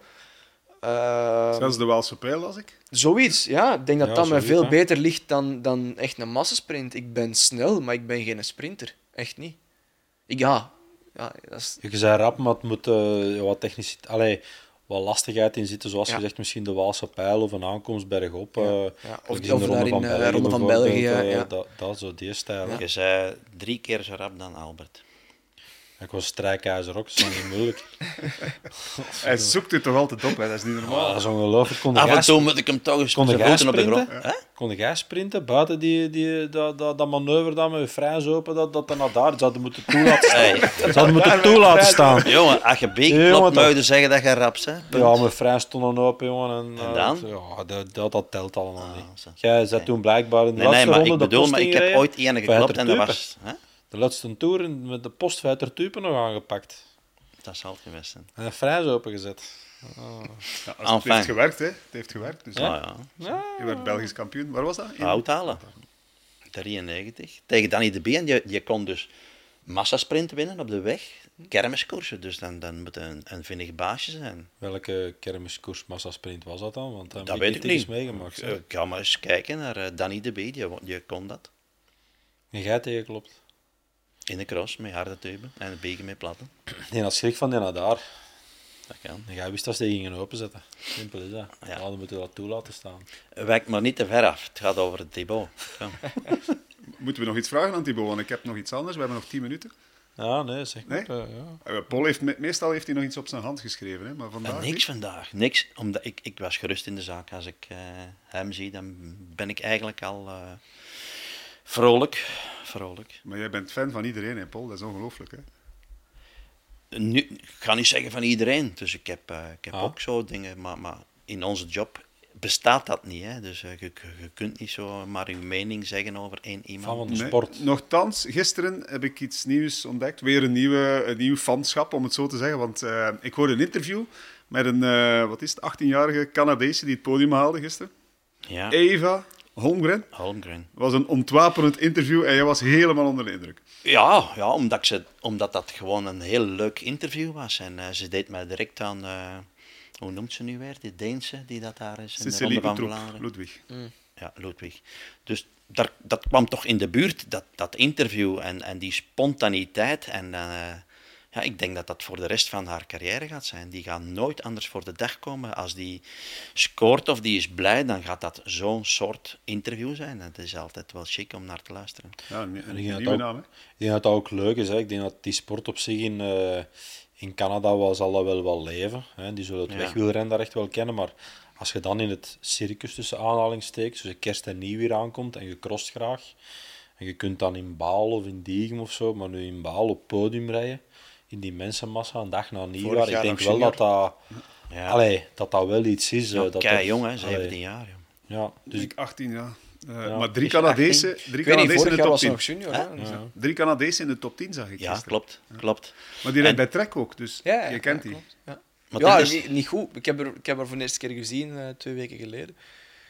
Ehm, Zelfs de Waalse pijl las ik. Zoiets, ja. Ik denk dat Ja, dat me veel hè. beter ligt dan, dan echt een massasprint. Ik ben snel, maar ik ben geen sprinter. Echt niet. Ik, ja, ja dat is, Je zei rap, maar het moet eh, wat technisch... Allee, wat lastigheid in zitten, zoals Ja. gezegd, misschien de Waalse pijl of een aankomst bergop. Ja, eh, ja. Of die- of de daar in, eh, Ronde van België, eh, ja. dat, dat, zo, die stijl. Je zei drie keer zo rap dan Albert. Ik was strijkijzer ook, dat is niet moeilijk. Hij zoekt het toch altijd op, hè? dat is niet normaal. Oh, dat is ongelooflijk. Kon Af en toe moet ik hem toch eens Kon jij voeten op de grond. sprinten? Hè? Kon jij sprinten buiten die, die, dat, dat, dat manoeuvre dan met vrij open, dat, dat dan naar daar, hadden moeten toelaten staan. Hey. Ze hadden moeten toelaten staan. Jongen, als je beek Ja, klopt, moet je zeggen dat je rapt bent. Ja, mijn vrij stonden open, jongen. En, En eh, dan? Ja, dat, dat, dat telt allemaal Ah, niet. Jij Oké. toen blijkbaar in de Nee, nee, laatste maar ronde ik de bedoel, maar ik heb ooit Vijfter geklopt en dat was... Hè? De laatste toer met de post Vijfter Tupen nog aangepakt. Dat zal het geweest zijn. En een vrij opengezet. Ja, als het Enfin. heeft gewerkt, hè. Het heeft gewerkt. Dus Ja. ja. Ja. Je werd Belgisch kampioen. Waar was dat? In- Uithalen. 93. Tegen Danny de B. En je, je kon dus massasprint winnen op de weg. Kermiskoersen. Dus dan, dan moet een, een vinnig baasje zijn. Welke kermiskoers massasprint was dat dan? Want dat, Dat heb weet ik eens niet. meegemaakt. Ik eh, ga maar eens kijken naar eh, Danny de B. Die, die kon dat. En jij tegenklopt. In de cross met harde tuben en het beken met platten. Die had schrik van die naar daar. Dat kan. En jij wist dat ze die gingen openzetten. Simpel is dat. Ja. Dan moeten we dat toe laten staan. Wijk maar niet te ver af. Het gaat over het Thibaut. Moeten we nog iets vragen aan Thibaut? Want ik heb nog iets anders. We hebben nog tien minuten. Ja, nee, zeg Nee? maar. eh, ja. Eh, Paul heeft, me- meestal heeft hij nog iets op zijn hand geschreven, hè? maar En vandaag niks niet. vandaag. Niks. Omdat ik, ik was gerust in de zaak. Als ik eh, hem zie, dan ben ik eigenlijk al eh, vrolijk. vrolijk. Maar jij bent fan van iedereen, hè, Paul? Dat is ongelooflijk, hè? Nu, ik ga niet zeggen van iedereen. Dus ik heb, eh, ik heb Ah. ook zo dingen. Maar, maar in onze job bestaat dat niet. Hè? Dus eh, je, je, kunt niet zo maar je mening zeggen over één iemand. van de Nee. sport. Nochtans, gisteren heb ik iets nieuws ontdekt. Weer een, nieuwe, een nieuw fanschap, om het zo te zeggen. Want eh, ik hoorde een interview met een, eh, wat is het, 18-jarige Canadese die het podium haalde gisteren. Ja, Eva Holmgren. Holmgren. Het was een ontwapenend interview en je was helemaal onder de indruk. Ja, ja omdat, ik ze, omdat dat gewoon een heel leuk interview was. En eh, ze deed mij direct aan, eh, hoe noemt ze nu weer, die Deense die dat daar is in de Ronde van Vlaanderen. Ludwig. Ja, Ludwig. Dus daar, dat kwam toch in de buurt, dat, dat interview en, en die spontaniteit. En eh, ja, ik denk dat dat voor de rest van haar carrière gaat zijn. Die gaat nooit anders voor de dag komen. Als die scoort of die is blij, dan gaat dat zo'n soort interview zijn. En het is altijd wel chic om naar te luisteren. Ja, een, een En ik denk dat nieuwe ook- naam, hè. Ik denk dat dat ook leuk is. Hè. Ik denk dat die sport op zich in, eh, in Canada wel, zal dat wel wel leven. Hè. Die zullen het Ja. wegwielrennen daar echt wel kennen. Maar als je dan in het circus tussen aanhalingstekens, dus kerst en nieuwjaar aankomt en je crost graag. En je kunt dan in Baal of in Diegem of zo, maar nu in Baal op podium rijden. In die mensenmassa, een dag na nieuwjaar. Ik jaar denk wel dat dat, Ja, allee, dat dat wel iets is. ja eh, dat kei jong, hè, allee, 17 jaar. joh. Ja, dus Dus ik, ik 18 jaar. Eh, Ja. Maar drie je Canadezen, 18? drie Canadezen in de top was ze 10. nog junior. Ja. Drie Canadezen in de top 10 zag ik Ja, gisteren. klopt. klopt. Maar die rijdt En- bij Trek ook, dus Ja, ja, je kent ja, die. klopt, Ja, Maar ja is- niet, niet goed. Ik heb, er, ik heb haar voor de eerste keer gezien, eh, twee weken geleden,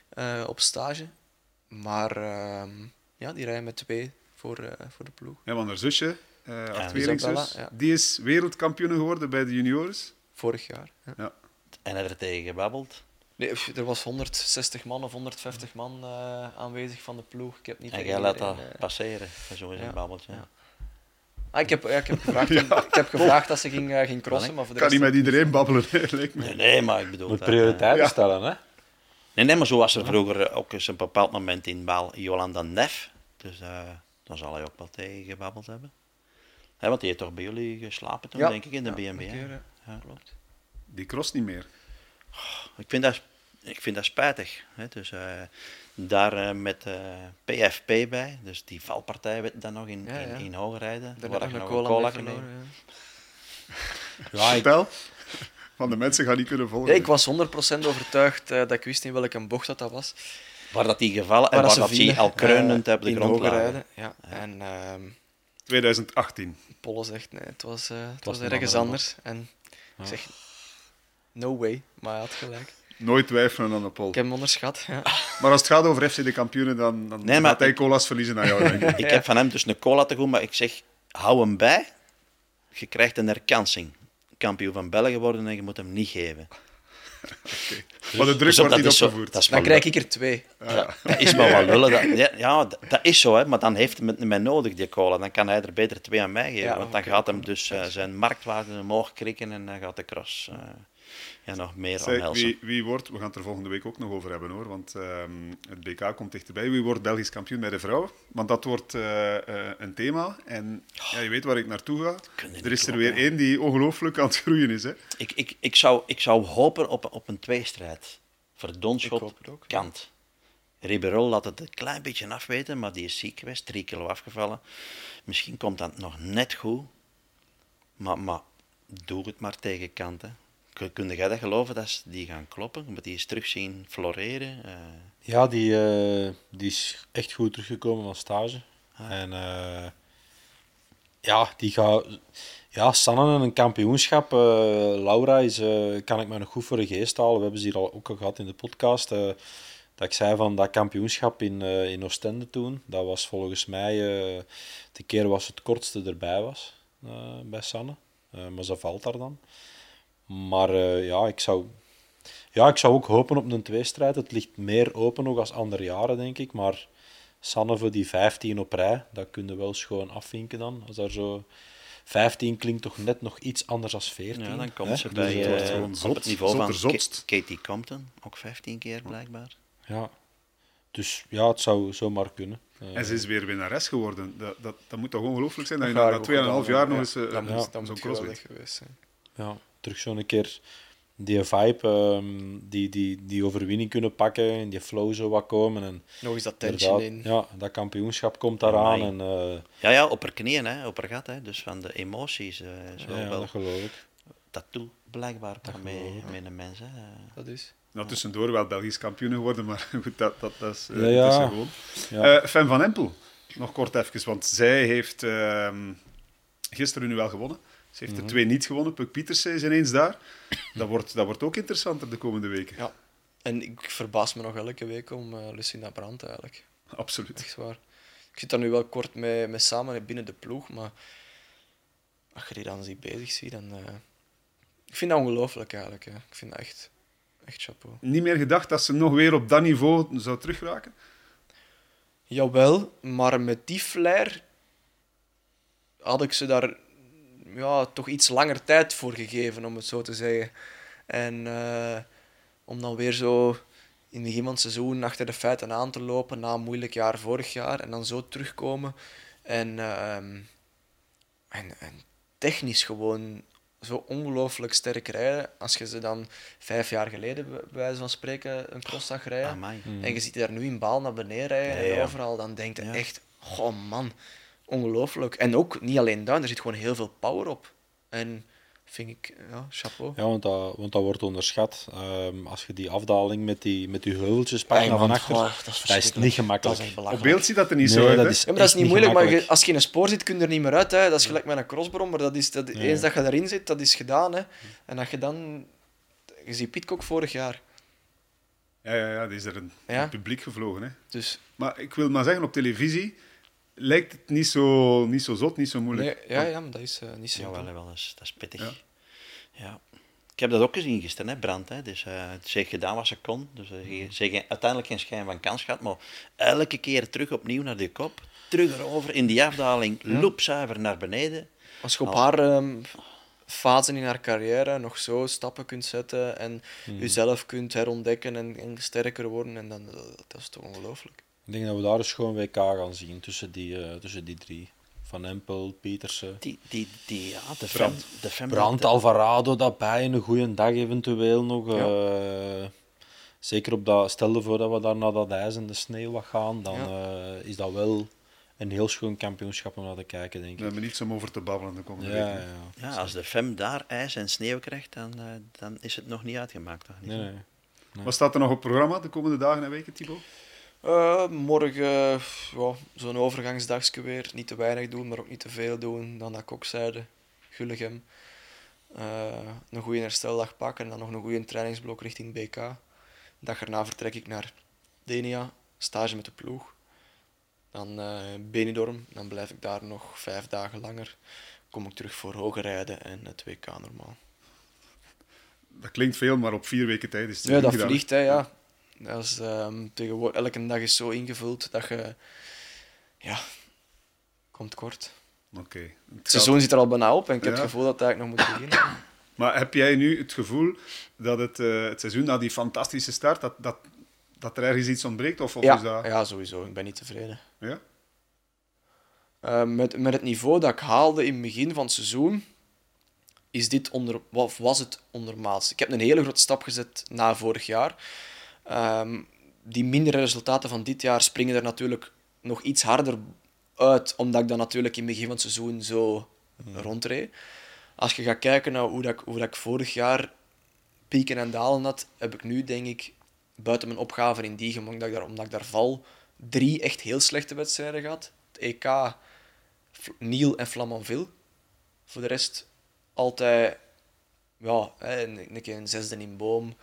eh, op stage. Maar ehm, ja, die rijden met twee voor, eh, voor de ploeg. Ja, want haar zusje, eh ja. die is wereldkampioen geworden bij de juniors. Vorig jaar. Ja. Ja. En hij er tegen gebabbeld. Nee, er was 160 man of 150 man eh, aanwezig van de ploeg. Ik heb niet En jij laat dat eh, passeren. Zo is een babbeltje. Ja. Ah, ik, heb, ja, ik, heb gevraagd, ik heb gevraagd dat ze ging, ging crossen, maar voor de Kan niet met iedereen babbelen, lijkt me. Nee, nee, maar ik bedoel... moet dat, prioriteiten Ja. stellen, hè? Nee, nee, maar zo was er vroeger ook eens een bepaald moment in Baal Jolanda Nef. Dus eh, dan zal hij ook wel tegen gebabbeld hebben. Hè, want die heeft toch bij jullie geslapen toen, Ja. denk ik, in de Ja, keer, eh, Ja. Klopt. Die cross niet meer. Ik vind dat, ik vind dat spijtig. Hè? Dus eh, daar eh, met eh, PFP bij, dus die valpartij werd dan nog in, Ja, ja. in, in hoogrijden. Daar waar ik nog een cola verloren, ja. Vertel. Van de mensen gaan niet kunnen volgen. Ja, ik was 100% overtuigd eh, dat ik wist in welke bocht dat, dat was. Waar dat die gevallen en Waar ze dat die vielen, al kreunend eh, op de in grond. Hoogrijden, Ja. En ehm 2018. Polle zegt, nee, het was, eh, het was ergens anders. En ik zeg, no way, maar hij had gelijk. Nooit twijfelen aan de pol. Ik heb hem onderschat. Ja. Maar als het gaat over FC de kampioenen, dan, dan Nee, maar gaat hij ik- cola's verliezen aan jou, denk ik. Ik heb van hem dus een cola te goed, maar ik zeg, hou hem bij. Je krijgt een herkansing. Kampioen van België worden en je moet hem niet geven. Maar de druk Dus wordt dat niet is zo- opgevoerd. dat is Dan wel- krijg ik er twee. Ja, dat is maar wat lullen. Dat, ja, ja, dat- is zo, hè, maar dan heeft hij het niet meer nodig, die cola. Dan kan hij er beter twee aan mij geven. Ja, want dan gaat hem dus eh, zijn marktwaarde omhoog krikken en dan gaat de cross eh, ja, nog meer Zeg, omhelzen. wie, wie wordt, we gaan het er volgende week ook nog over hebben hoor, want ehm, het BK komt dichterbij. Wie wordt Belgisch kampioen bij de vrouwen? Want dat wordt eh, eh, een thema. En ja, je weet waar ik naartoe ga. Er is er weer één die ongelooflijk aan het groeien is. Hè? Ik, ik, ik, zou, ik zou hopen op, op een tweestrijd. Verdonschot, Ik hoop het ook. Kant. Ribeiro laat het een klein beetje afweten, maar die is ziek geweest, drie kilo afgevallen. Misschien komt dat nog net goed, maar, maar doe het maar tegen Kant. Hè. Kun- jij dat geloven dat ze die gaan kloppen? Moet die eens terug zien floreren? Eh, ja die, eh, die is echt goed teruggekomen van stage. En eh, ja, die gaat... Ja, Sanne en een kampioenschap. Laura is, kan ik me nog goed voor de geest halen. We hebben ze hier al ook al gehad in de podcast. dat ik zei van dat kampioenschap in, in Oostende toen. Dat was volgens mij de keer was het kortste erbij was bij Sanne. Maar ze valt daar dan. Maar eh, ja, ik zou, ja, ik zou ook hopen op een tweestrijd. Het ligt meer open nog als andere jaren, denk ik. Maar Sanne voor die 15 op rij, dat kun je wel schoon afvinken dan. Als daar zo... 15 klinkt toch net nog iets anders dan 14. ja, dan komt hè? ze Dus bij het wordt eh, gewoon op het niveau van zotst. Katie Compton, ook 15 keer blijkbaar. Ja. Dus ja, het zou zomaar kunnen. Eh, En ze is weer winnares geworden. Dat, dat, dat moet toch ongelooflijk zijn dat je na ik ook 2,5 gedaan jaar nog eens zo'n cross geweest zijn. ja, terug zo'n keer die vibe, ehm, die, die, die overwinning kunnen pakken, in die flow zo wat komen. En Nog eens dat tension in. ja, dat kampioenschap komt daaraan. En, eh, Ja, ja, op haar knieën, hè, op haar gat. Hè, dus van de emoties. eh zo ja, wel. dat geloof ik. dat doet blijkbaar met, met een mens. Hè. Dat is. Nou, tussendoor wel Belgisch kampioen geworden, maar goed, dat, dat, dat is uh, Ja, ja. tussen gewoon. Ja. Eh, Fem van Empel, nog kort even, want zij heeft ehm, gisteren nu wel gewonnen. Ze heeft er twee niet gewonnen. Puk Pietersen is ineens daar. Dat wordt, dat wordt ook interessanter de komende weken. Ja. En ik verbaas me nog elke week om eh, Lucinda Brandt eigenlijk. Absoluut. Echt waar. Ik zit daar nu wel kort mee, mee samen binnen de ploeg, maar als je die dan ziet bezig ziet, dan... eh, Ik vind dat ongelooflijk eigenlijk. Hè. Ik vind dat echt, echt chapeau. Niet meer gedacht dat ze nog weer op dat niveau zou terugraken? Jawel, maar met die flair had ik ze daar ja, toch iets langer tijd voor gegeven, om het zo te zeggen. En eh, om dan weer zo in het begin van het seizoen achter de feiten aan te lopen na een moeilijk jaar vorig jaar en dan zo terugkomen. En, ehm, en, en technisch gewoon zo ongelooflijk sterk rijden. Als je ze dan vijf jaar geleden, bij wijze van spreken, een cross zag rijden. En je ziet daar nu in baal naar beneden rijden Ja, en overal, dan denk je Ja. echt, goh man, ongelooflijk. En ook niet alleen daar, er zit gewoon heel veel power op. En vind ik, ja, chapeau. Ja, want dat, want dat wordt onderschat. Ehm, als je die afdaling met die, met die heuveltjes pakt naar van achter, dat dat is, verschrikkelijk. niet gemakkelijk. Dat is Op beeld ziet dat er niet Nee, zo uit. dat hè? is Ja, maar dat is niet moeilijk, maar je- als je in een spoor zit, kun je er niet meer uit. Hè. Dat is gelijk met een crossbrommer. Dat is, dat, Eens dat je erin zit, dat is gedaan. Hè. En dat je dan... Je ziet Pitcock vorig jaar. Ja, ja, ja, die is er een, Ja. in het publiek gevlogen. Hè. Dus Maar ik wil maar zeggen, op televisie lijkt het niet zo, niet zo zot, niet zo moeilijk. nee, ja, ja, maar dat is eh, niet Ja, simpel. wel, wel eens. Dat is pittig. Ja. Ja. Ik heb dat ook gezien gisteren, hè, Brand. Hè. Dus, eh, ze heeft gedaan wat ze kon. Dus, eh, ze ze heeft uiteindelijk geen schijn van kans gehad. Maar elke keer terug opnieuw naar de kop. Terug erover in die afdaling. Loopzuiver naar beneden. Als je op haar ehm, fase in haar carrière nog zo stappen kunt zetten en jezelf kunt herontdekken en, en sterker worden, en dan, dat, dat is toch ongelooflijk. Ik denk dat we daar een schoon WK gaan zien tussen die, eh, tussen die drie. Van Empel, Pietersen, Die, die, die, ja, de fem, Brand. de fem Brandt, Alvarado daarbij. Een goede dag eventueel nog. Ja. eh, zeker op dat, stel je voor dat we daar naar dat ijs en de sneeuw wat gaan, dan Ja. eh, is dat wel een heel schoon kampioenschap om naar te kijken, denk We ik. hebben niets om over te babbelen de komende Ja, weken. ja. Ja, als de fem daar ijs en sneeuw krijgt, dan, eh, dan is het nog niet uitgemaakt. Toch? Nee, nee. Wat staat er nog op het programma de komende dagen en weken, Thibaut? Eh, morgen ja, zo'n overgangsdagje weer. Niet te weinig doen, maar ook niet te veel doen. Dan naar Kokzijde, Gullegem. Eh, een goede hersteldag pakken en dan nog een goede trainingsblok richting BK. De dag erna vertrek ik naar Denia, stage met de ploeg. Dan eh Benidorm, dan blijf ik daar nog vijf dagen langer. Kom ik terug voor hoge rijden en het WK normaal. Dat klinkt veel, maar op vier weken tijd is het Ja, dat gedaan. vliegt, hè, ja. Dat is, ehm, tegenwoordig, elke dag is zo ingevuld dat je... Ja, komt kort. Oké. Het Het gaat- seizoen zit er al bijna op en ik heb het gevoel dat het eigenlijk nog moet beginnen. Maar heb jij nu het gevoel dat het, eh, het seizoen na die fantastische start, dat, dat, dat er ergens iets ontbreekt? Of, of Ja, is dat... ja, sowieso. Ik ben niet tevreden. Ja? Eh, met, met het niveau dat ik haalde in het begin van het seizoen, is dit onder, of was het ondermaats. Ik heb een hele grote stap gezet na vorig jaar. Ehm, die mindere resultaten van dit jaar springen er natuurlijk nog iets harder uit, omdat ik dan natuurlijk in het begin van het seizoen zo rondreed. Als je gaat kijken naar hoe, dat ik, hoe dat ik vorig jaar pieken en dalen had, heb ik nu, denk ik, buiten mijn opgave in die omdat ik daar, omdat ik daar val, drie echt heel slechte wedstrijden gehad. Het EK, Niel en Flamanville. Voor de rest altijd, ja, een, een een zesde in Boom,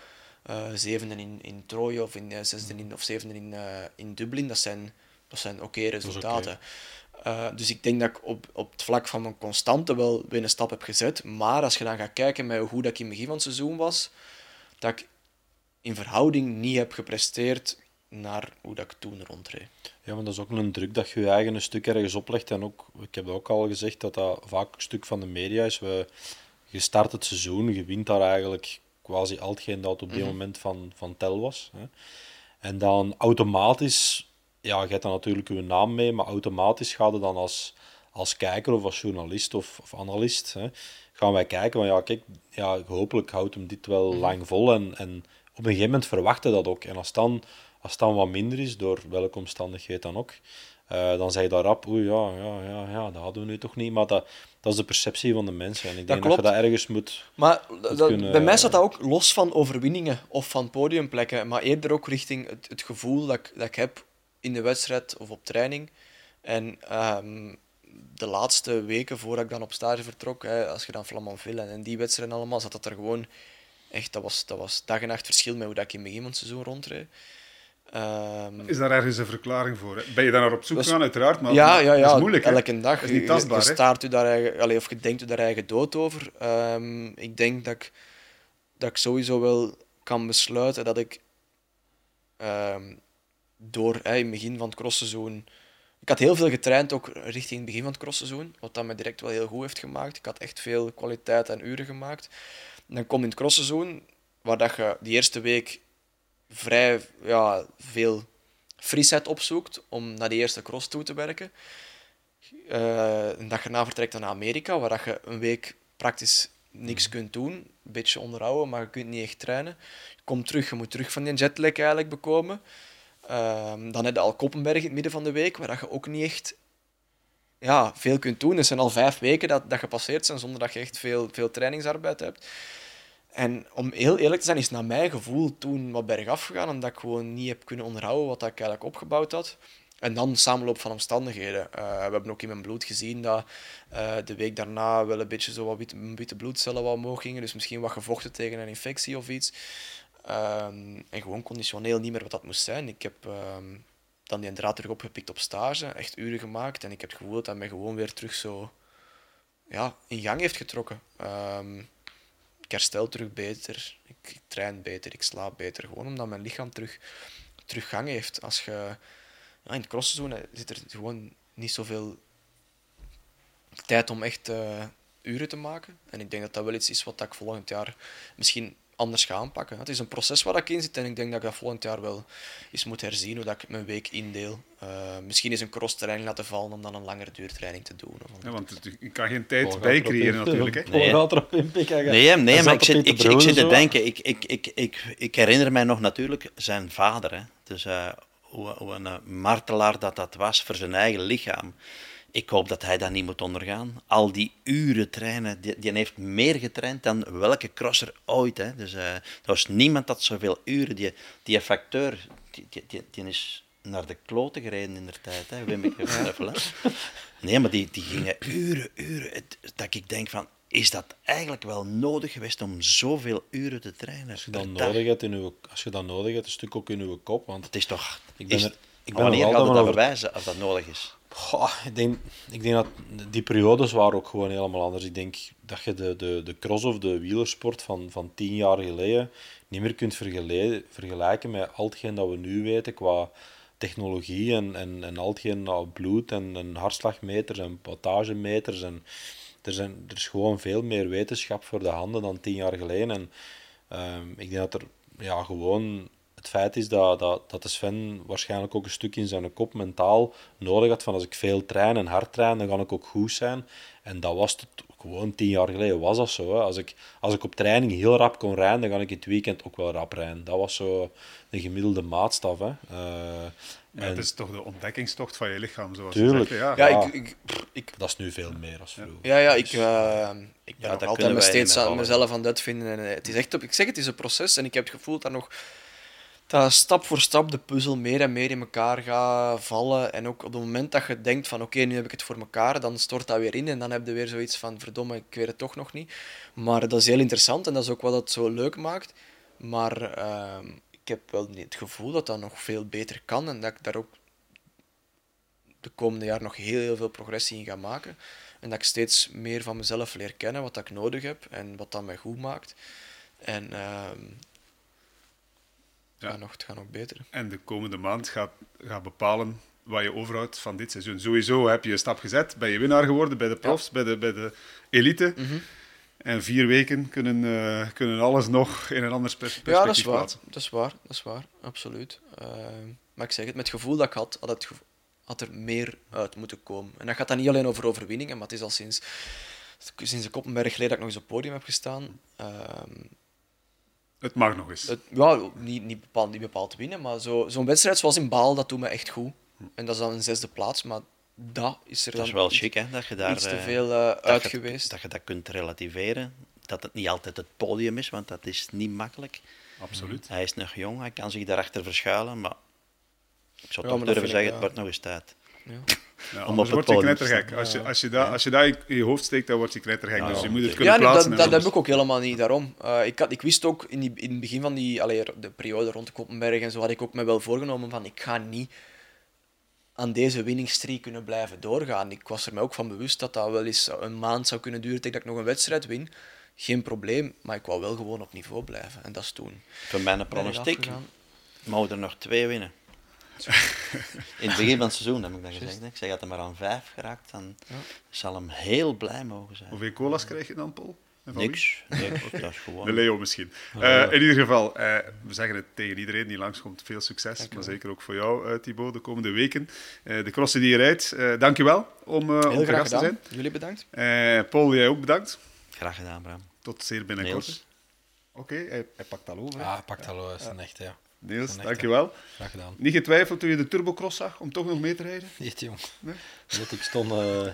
zevende in, in Troje of in, eh, zesde in, of zevende in, eh, in Dublin. Dat zijn, dat zijn oké resultaten. Eh, dus ik denk dat ik op, op het vlak van mijn constante wel weer een stap heb gezet. Maar als je dan gaat kijken met hoe dat ik in het begin van het seizoen was, dat ik in verhouding niet heb gepresteerd naar hoe dat ik toen rondreed. Ja, maar dat is ook een druk dat je je eigen een stuk ergens oplegt. En ook, ik heb dat ook al gezegd, dat dat vaak een stuk van de media is. We, je start het seizoen, je wint daar eigenlijk quasi al hetgeen dat op dit moment van, van tel was. Hè. En dan automatisch, ja, je hebt dan natuurlijk je naam mee, maar automatisch gaat het dan als, als kijker of als journalist of, of analist, hè, gaan wij kijken van ja, kijk, ja, hopelijk houdt hem dit wel lang vol. En, en op een gegeven moment verwachten dat ook. En als dan, als dan wat minder is, door welke omstandigheid dan ook, eh, dan zeg je daar rap, oei, ja, ja, ja, ja, dat hadden we nu toch niet. Maar dat, dat is de perceptie van de mensen. En ik denk dat je dat ergens moet... Maar dat- kunnen- bij mij staat dat ook los van overwinningen of van podiumplekken, maar eerder ook richting het, het gevoel dat ik, dat ik heb in de wedstrijd of op training. En ehm, de laatste weken voordat ik dan op stage vertrok, hè, als je dan Flamanville en, en die wedstrijden allemaal, zat dat er gewoon echt, dat was, dat was dag en nacht verschil met hoe dat ik in het begin van het seizoen rondreed. Ehm, Is daar ergens een verklaring voor? hè? Ben je daar naar op zoek gegaan, uiteraard, maar ja, maar ja, ja. dat is moeilijk. hè? Elke dag. Is niet Je- tastbaar, Je, u daar eigen, of je denkt u daar eigen dood over. Ehm, ik denk dat ik, dat ik sowieso wel kan besluiten dat ik ehm, door in het begin van het crossseizoen... Ik had heel veel getraind, ook richting het begin van het crossseizoen, wat dat me direct wel heel goed heeft gemaakt. Ik had echt veel kwaliteit en uren gemaakt. En dan kom je in het crossseizoen, waar dat je die eerste week vrij ja, veel frisheid opzoekt om naar die eerste cross toe te werken. Eh, een dag erna vertrekt dan naar Amerika, waar dat je een week praktisch niks kunt doen. Een beetje onderhouden, maar je kunt niet echt trainen. Je komt terug, je moet terug van die jetlag eigenlijk bekomen. Ehm, dan heb je al Koppenberg in het midden van de week, waar dat je ook niet echt ja, veel kunt doen. Het zijn al vijf weken dat, dat gepasseerd zijn zonder dat je echt veel, veel trainingsarbeid hebt. En om heel eerlijk te zijn, is naar mijn gevoel toen wat bergaf gegaan, omdat ik gewoon niet heb kunnen onderhouden wat ik eigenlijk opgebouwd had. En dan samenloop van omstandigheden. Eh, we hebben ook in mijn bloed gezien dat eh, de week daarna wel een beetje zo wat witte, witte bloedcellen wat omhoog gingen. Dus misschien wat gevochten tegen een infectie of iets. Ehm, en gewoon conditioneel niet meer wat dat moest zijn. Ik heb ehm, dan die draad terug opgepikt op stage, echt uren gemaakt. En ik heb het gevoel dat dat mij gewoon weer terug zo ja, in gang heeft getrokken. Ehm, ik herstel terug beter, ik, train beter, ik slaap beter. Gewoon omdat mijn lichaam terug, terug gang heeft. Als je, ja, in het crossseizoen zit er gewoon niet zoveel tijd om echt eh, uren te maken. En ik denk dat dat wel iets is wat ik volgend jaar misschien anders ga aanpakken. Het is een proces waar ik in zit en ik denk dat ik dat volgend jaar wel eens moet herzien, hoe dat ik mijn week indeel. Eh, misschien is een crosstraining laten vallen om dan een langere duurtraining te doen. Of Ja, want je kan geen tijd erop in- natuurlijk. Hè? Nee. Nee, nee maar ik zit, ik, ik zit te denken, ik, ik, ik, ik, ik herinner mij nog natuurlijk zijn vader. Hè. Dus eh, hoe, hoe een eh, martelaar dat dat was voor zijn eigen lichaam. Ik hoop dat hij dat niet moet ondergaan. Al die uren trainen, die, die heeft meer getraind dan welke crosser ooit. Hè. Dus eh, er was niemand dat zoveel uren. Die, die facteur, die, die, die, die is naar de kloten gereden in de tijd. Hè. Wim ik even, hè. Nee, maar die, die gingen uren, uren. Het- dat ik denk van, is dat eigenlijk wel nodig geweest om zoveel uren te trainen? Als je dat nodig hebt, in uw, als je dat nodig hebt, een stuk ook in uw kop. Want Het is toch... Ik ben is- er- ik ben wanneer er gaat het dat over- bewijzen als dat nodig is? Ik, denk, ik denk dat die periodes waren ook gewoon helemaal anders. Ik denk dat je de, de, de cross of de wielersport van, van tien jaar geleden niet meer kunt vergelijken met al hetgeen dat we nu weten qua technologie en, en, en al hetgeen nou, bloed en, en hartslagmeters en potagemeters. En er, zijn, er is gewoon veel meer wetenschap voor de handen dan tien jaar geleden. En ehm, ik denk dat er ja, gewoon het feit is dat, dat, dat de Sven waarschijnlijk ook een stuk in zijn kop mentaal nodig had van als ik veel train en hard train, dan kan ik ook goed zijn. En dat was het gewoon tien jaar geleden was dat zo. Hè. Als, ik, als ik op training heel rap kon rijden, dan kan ik in het weekend ook wel rap rijden. Dat was zo de gemiddelde maatstaf. Hè. Eh, Maar en het is toch de ontdekkingstocht van je lichaam, zoals Tuurlijk. je zegt. Ja. Ja, Ja. ik, ik, ik, dat is nu veel meer als vroeger. ja, ja, ik, eh, ik ben Ja, nog altijd me wij steeds aan mezelf aan dat vinden. En, eh, het is echt op, ik zeg, het is een proces en ik heb het gevoel dat nog dat stap voor stap de puzzel meer en meer in elkaar gaat vallen. En ook op het moment dat je denkt van oké, nu heb ik het voor elkaar, dan stort dat weer in en dan heb je weer zoiets van verdomme, ik weet het toch nog niet. Maar dat is heel interessant en dat is ook wat het zo leuk maakt. Maar ehm, ik heb wel het gevoel dat dat nog veel beter kan en dat ik daar ook de komende jaar nog heel, heel veel progressie in ga maken. En dat ik steeds meer van mezelf leer kennen, wat dat ik nodig heb en wat dat mij goed maakt. En ehm Ja. het, gaat nog, het gaat nog beter. En de komende maand gaat, gaat bepalen wat je overhoudt van dit seizoen. Sowieso heb je een stap gezet, ben je winnaar geworden bij de profs, bij, de, bij de elite. Mhm. En vier weken kunnen, eh, kunnen alles nog in een ander pers- perspectief Ja, dat is waar. plaatsen. Dat is waar, dat is waar, absoluut. Ehm, maar ik zeg het, met het gevoel dat ik had, had, het had er meer uit moeten komen. En dat gaat dan niet alleen over overwinningen, maar het is al sinds, sinds de Koppenberg geleden dat ik nog eens op het podium heb gestaan. Ehm, Het mag nog eens. het, ja, niet, niet, bepaald, niet bepaald winnen, maar zo- zo'n wedstrijd zoals in Baal, dat doet me echt goed. En dat is dan een zesde plaats, maar dat is er Dat is wel iets- chic, hè, dat je daar... iets te eh, veel eh, dat uit je- geweest. Dat je dat kunt relativeren. Dat het niet altijd het podium is, want dat is niet makkelijk. Absoluut. Hij is nog jong, hij kan zich daarachter verschuilen, maar ik zou Ja, toch durven zeggen, ik, het wordt nog eens tijd. Ja. Ja, anders het word je knettergek. Als je, Ja. als, je dat, als je dat in je hoofd steekt, dan word je knettergek. Ja, dus je ja, moet het kunnen Ja, dat, plaatsen. dat, en heb ik ook helemaal niet. Daarom. Eh, ik, had, ik wist ook in, die, in het begin van die, allee, de periode rond de Koppenberg en zo, had ik ook me wel voorgenomen van ik ga niet aan deze winningstreek kunnen blijven doorgaan. Ik was er mij ook van bewust dat dat wel eens een maand zou kunnen duren tegen dat ik nog een wedstrijd win. Geen probleem, maar ik wou wel gewoon op niveau blijven. En dat is toen. Voor mijn pronostiek mogen er nog twee winnen. In het begin van het seizoen heb ik dat gezegd. hè. Ik zeg dat hij maar aan vijf geraakt, dan Ja. zal hem heel blij mogen zijn. Hoeveel colas krijg je dan, Paul? Niks, niks, dat is gewoon... De Leo misschien. Eh, in ieder geval, eh, we zeggen het tegen iedereen die langskomt. Veel succes, maar zeker ook voor jou, eh, Thibaut, de komende weken. Eh, de crossen die je rijdt, eh dank je wel om, eh om Heel te gast te gedaan. zijn. Jullie bedankt. Eh, Paul, jij ook bedankt. Graag gedaan, Bram. Tot zeer binnenkort. Oké, hij, hij pakt al over. Ah, pak dat wel, is een echte, ja. Niels, een dank je wel. Graag gedaan. Niet getwijfeld toen je de turbocross zag om toch nog mee te rijden? Niet, jong. Nee? Weet, ik stond... eh,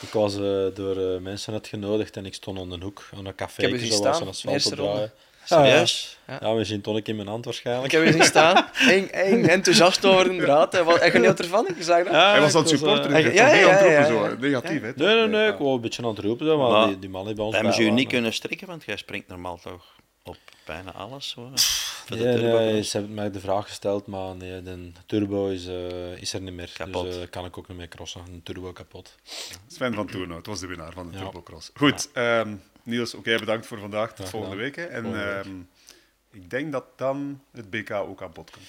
ik was eh, door eh, mensen uitgenodigd en ik stond aan de hoek aan een café. heb je zien zo was staan, een asfalt eerste te draaien. Serieus? Ja, ja, we zien tonic in mijn hand Ik waarschijnlijk. heb je zien staan. Eng, eng, enthousiast over een draad. Hij was- Hij genoot ervan, ik zag dat. Ja, hij was ik het supporter, dus ja, ja, niet ja, zo. Negatief, hè? Nee, nee, nee, ik wou een beetje aan het roepen, zo, maar, Maar die, die man die bij ons Hebben ze u niet kunnen strikken, want jij springt normaal toch op bijna alles. Voor de Nee, ze hebben mij de vraag gesteld, maar nee, de turbo is, eh, is er niet meer. Kapot. Dus kan ik ook niet meer crossen. Een turbo kapot. Sven van Toornout was de winnaar van de Ja. Turbocross. Goed, ehm, Niels, ook jij bedankt voor vandaag. Tot volgende week. Hè. En Volgende week. ehm, ik denk dat dan het BK ook aan bod komt.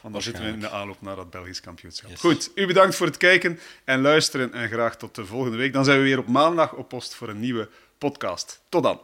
Want dan zitten we in de aanloop naar dat Belgisch kampioenschap. Yes. Goed, u bedankt voor het kijken en luisteren. En graag tot de volgende week. Dan zijn we weer op maandag op post voor een nieuwe podcast. Tot dan.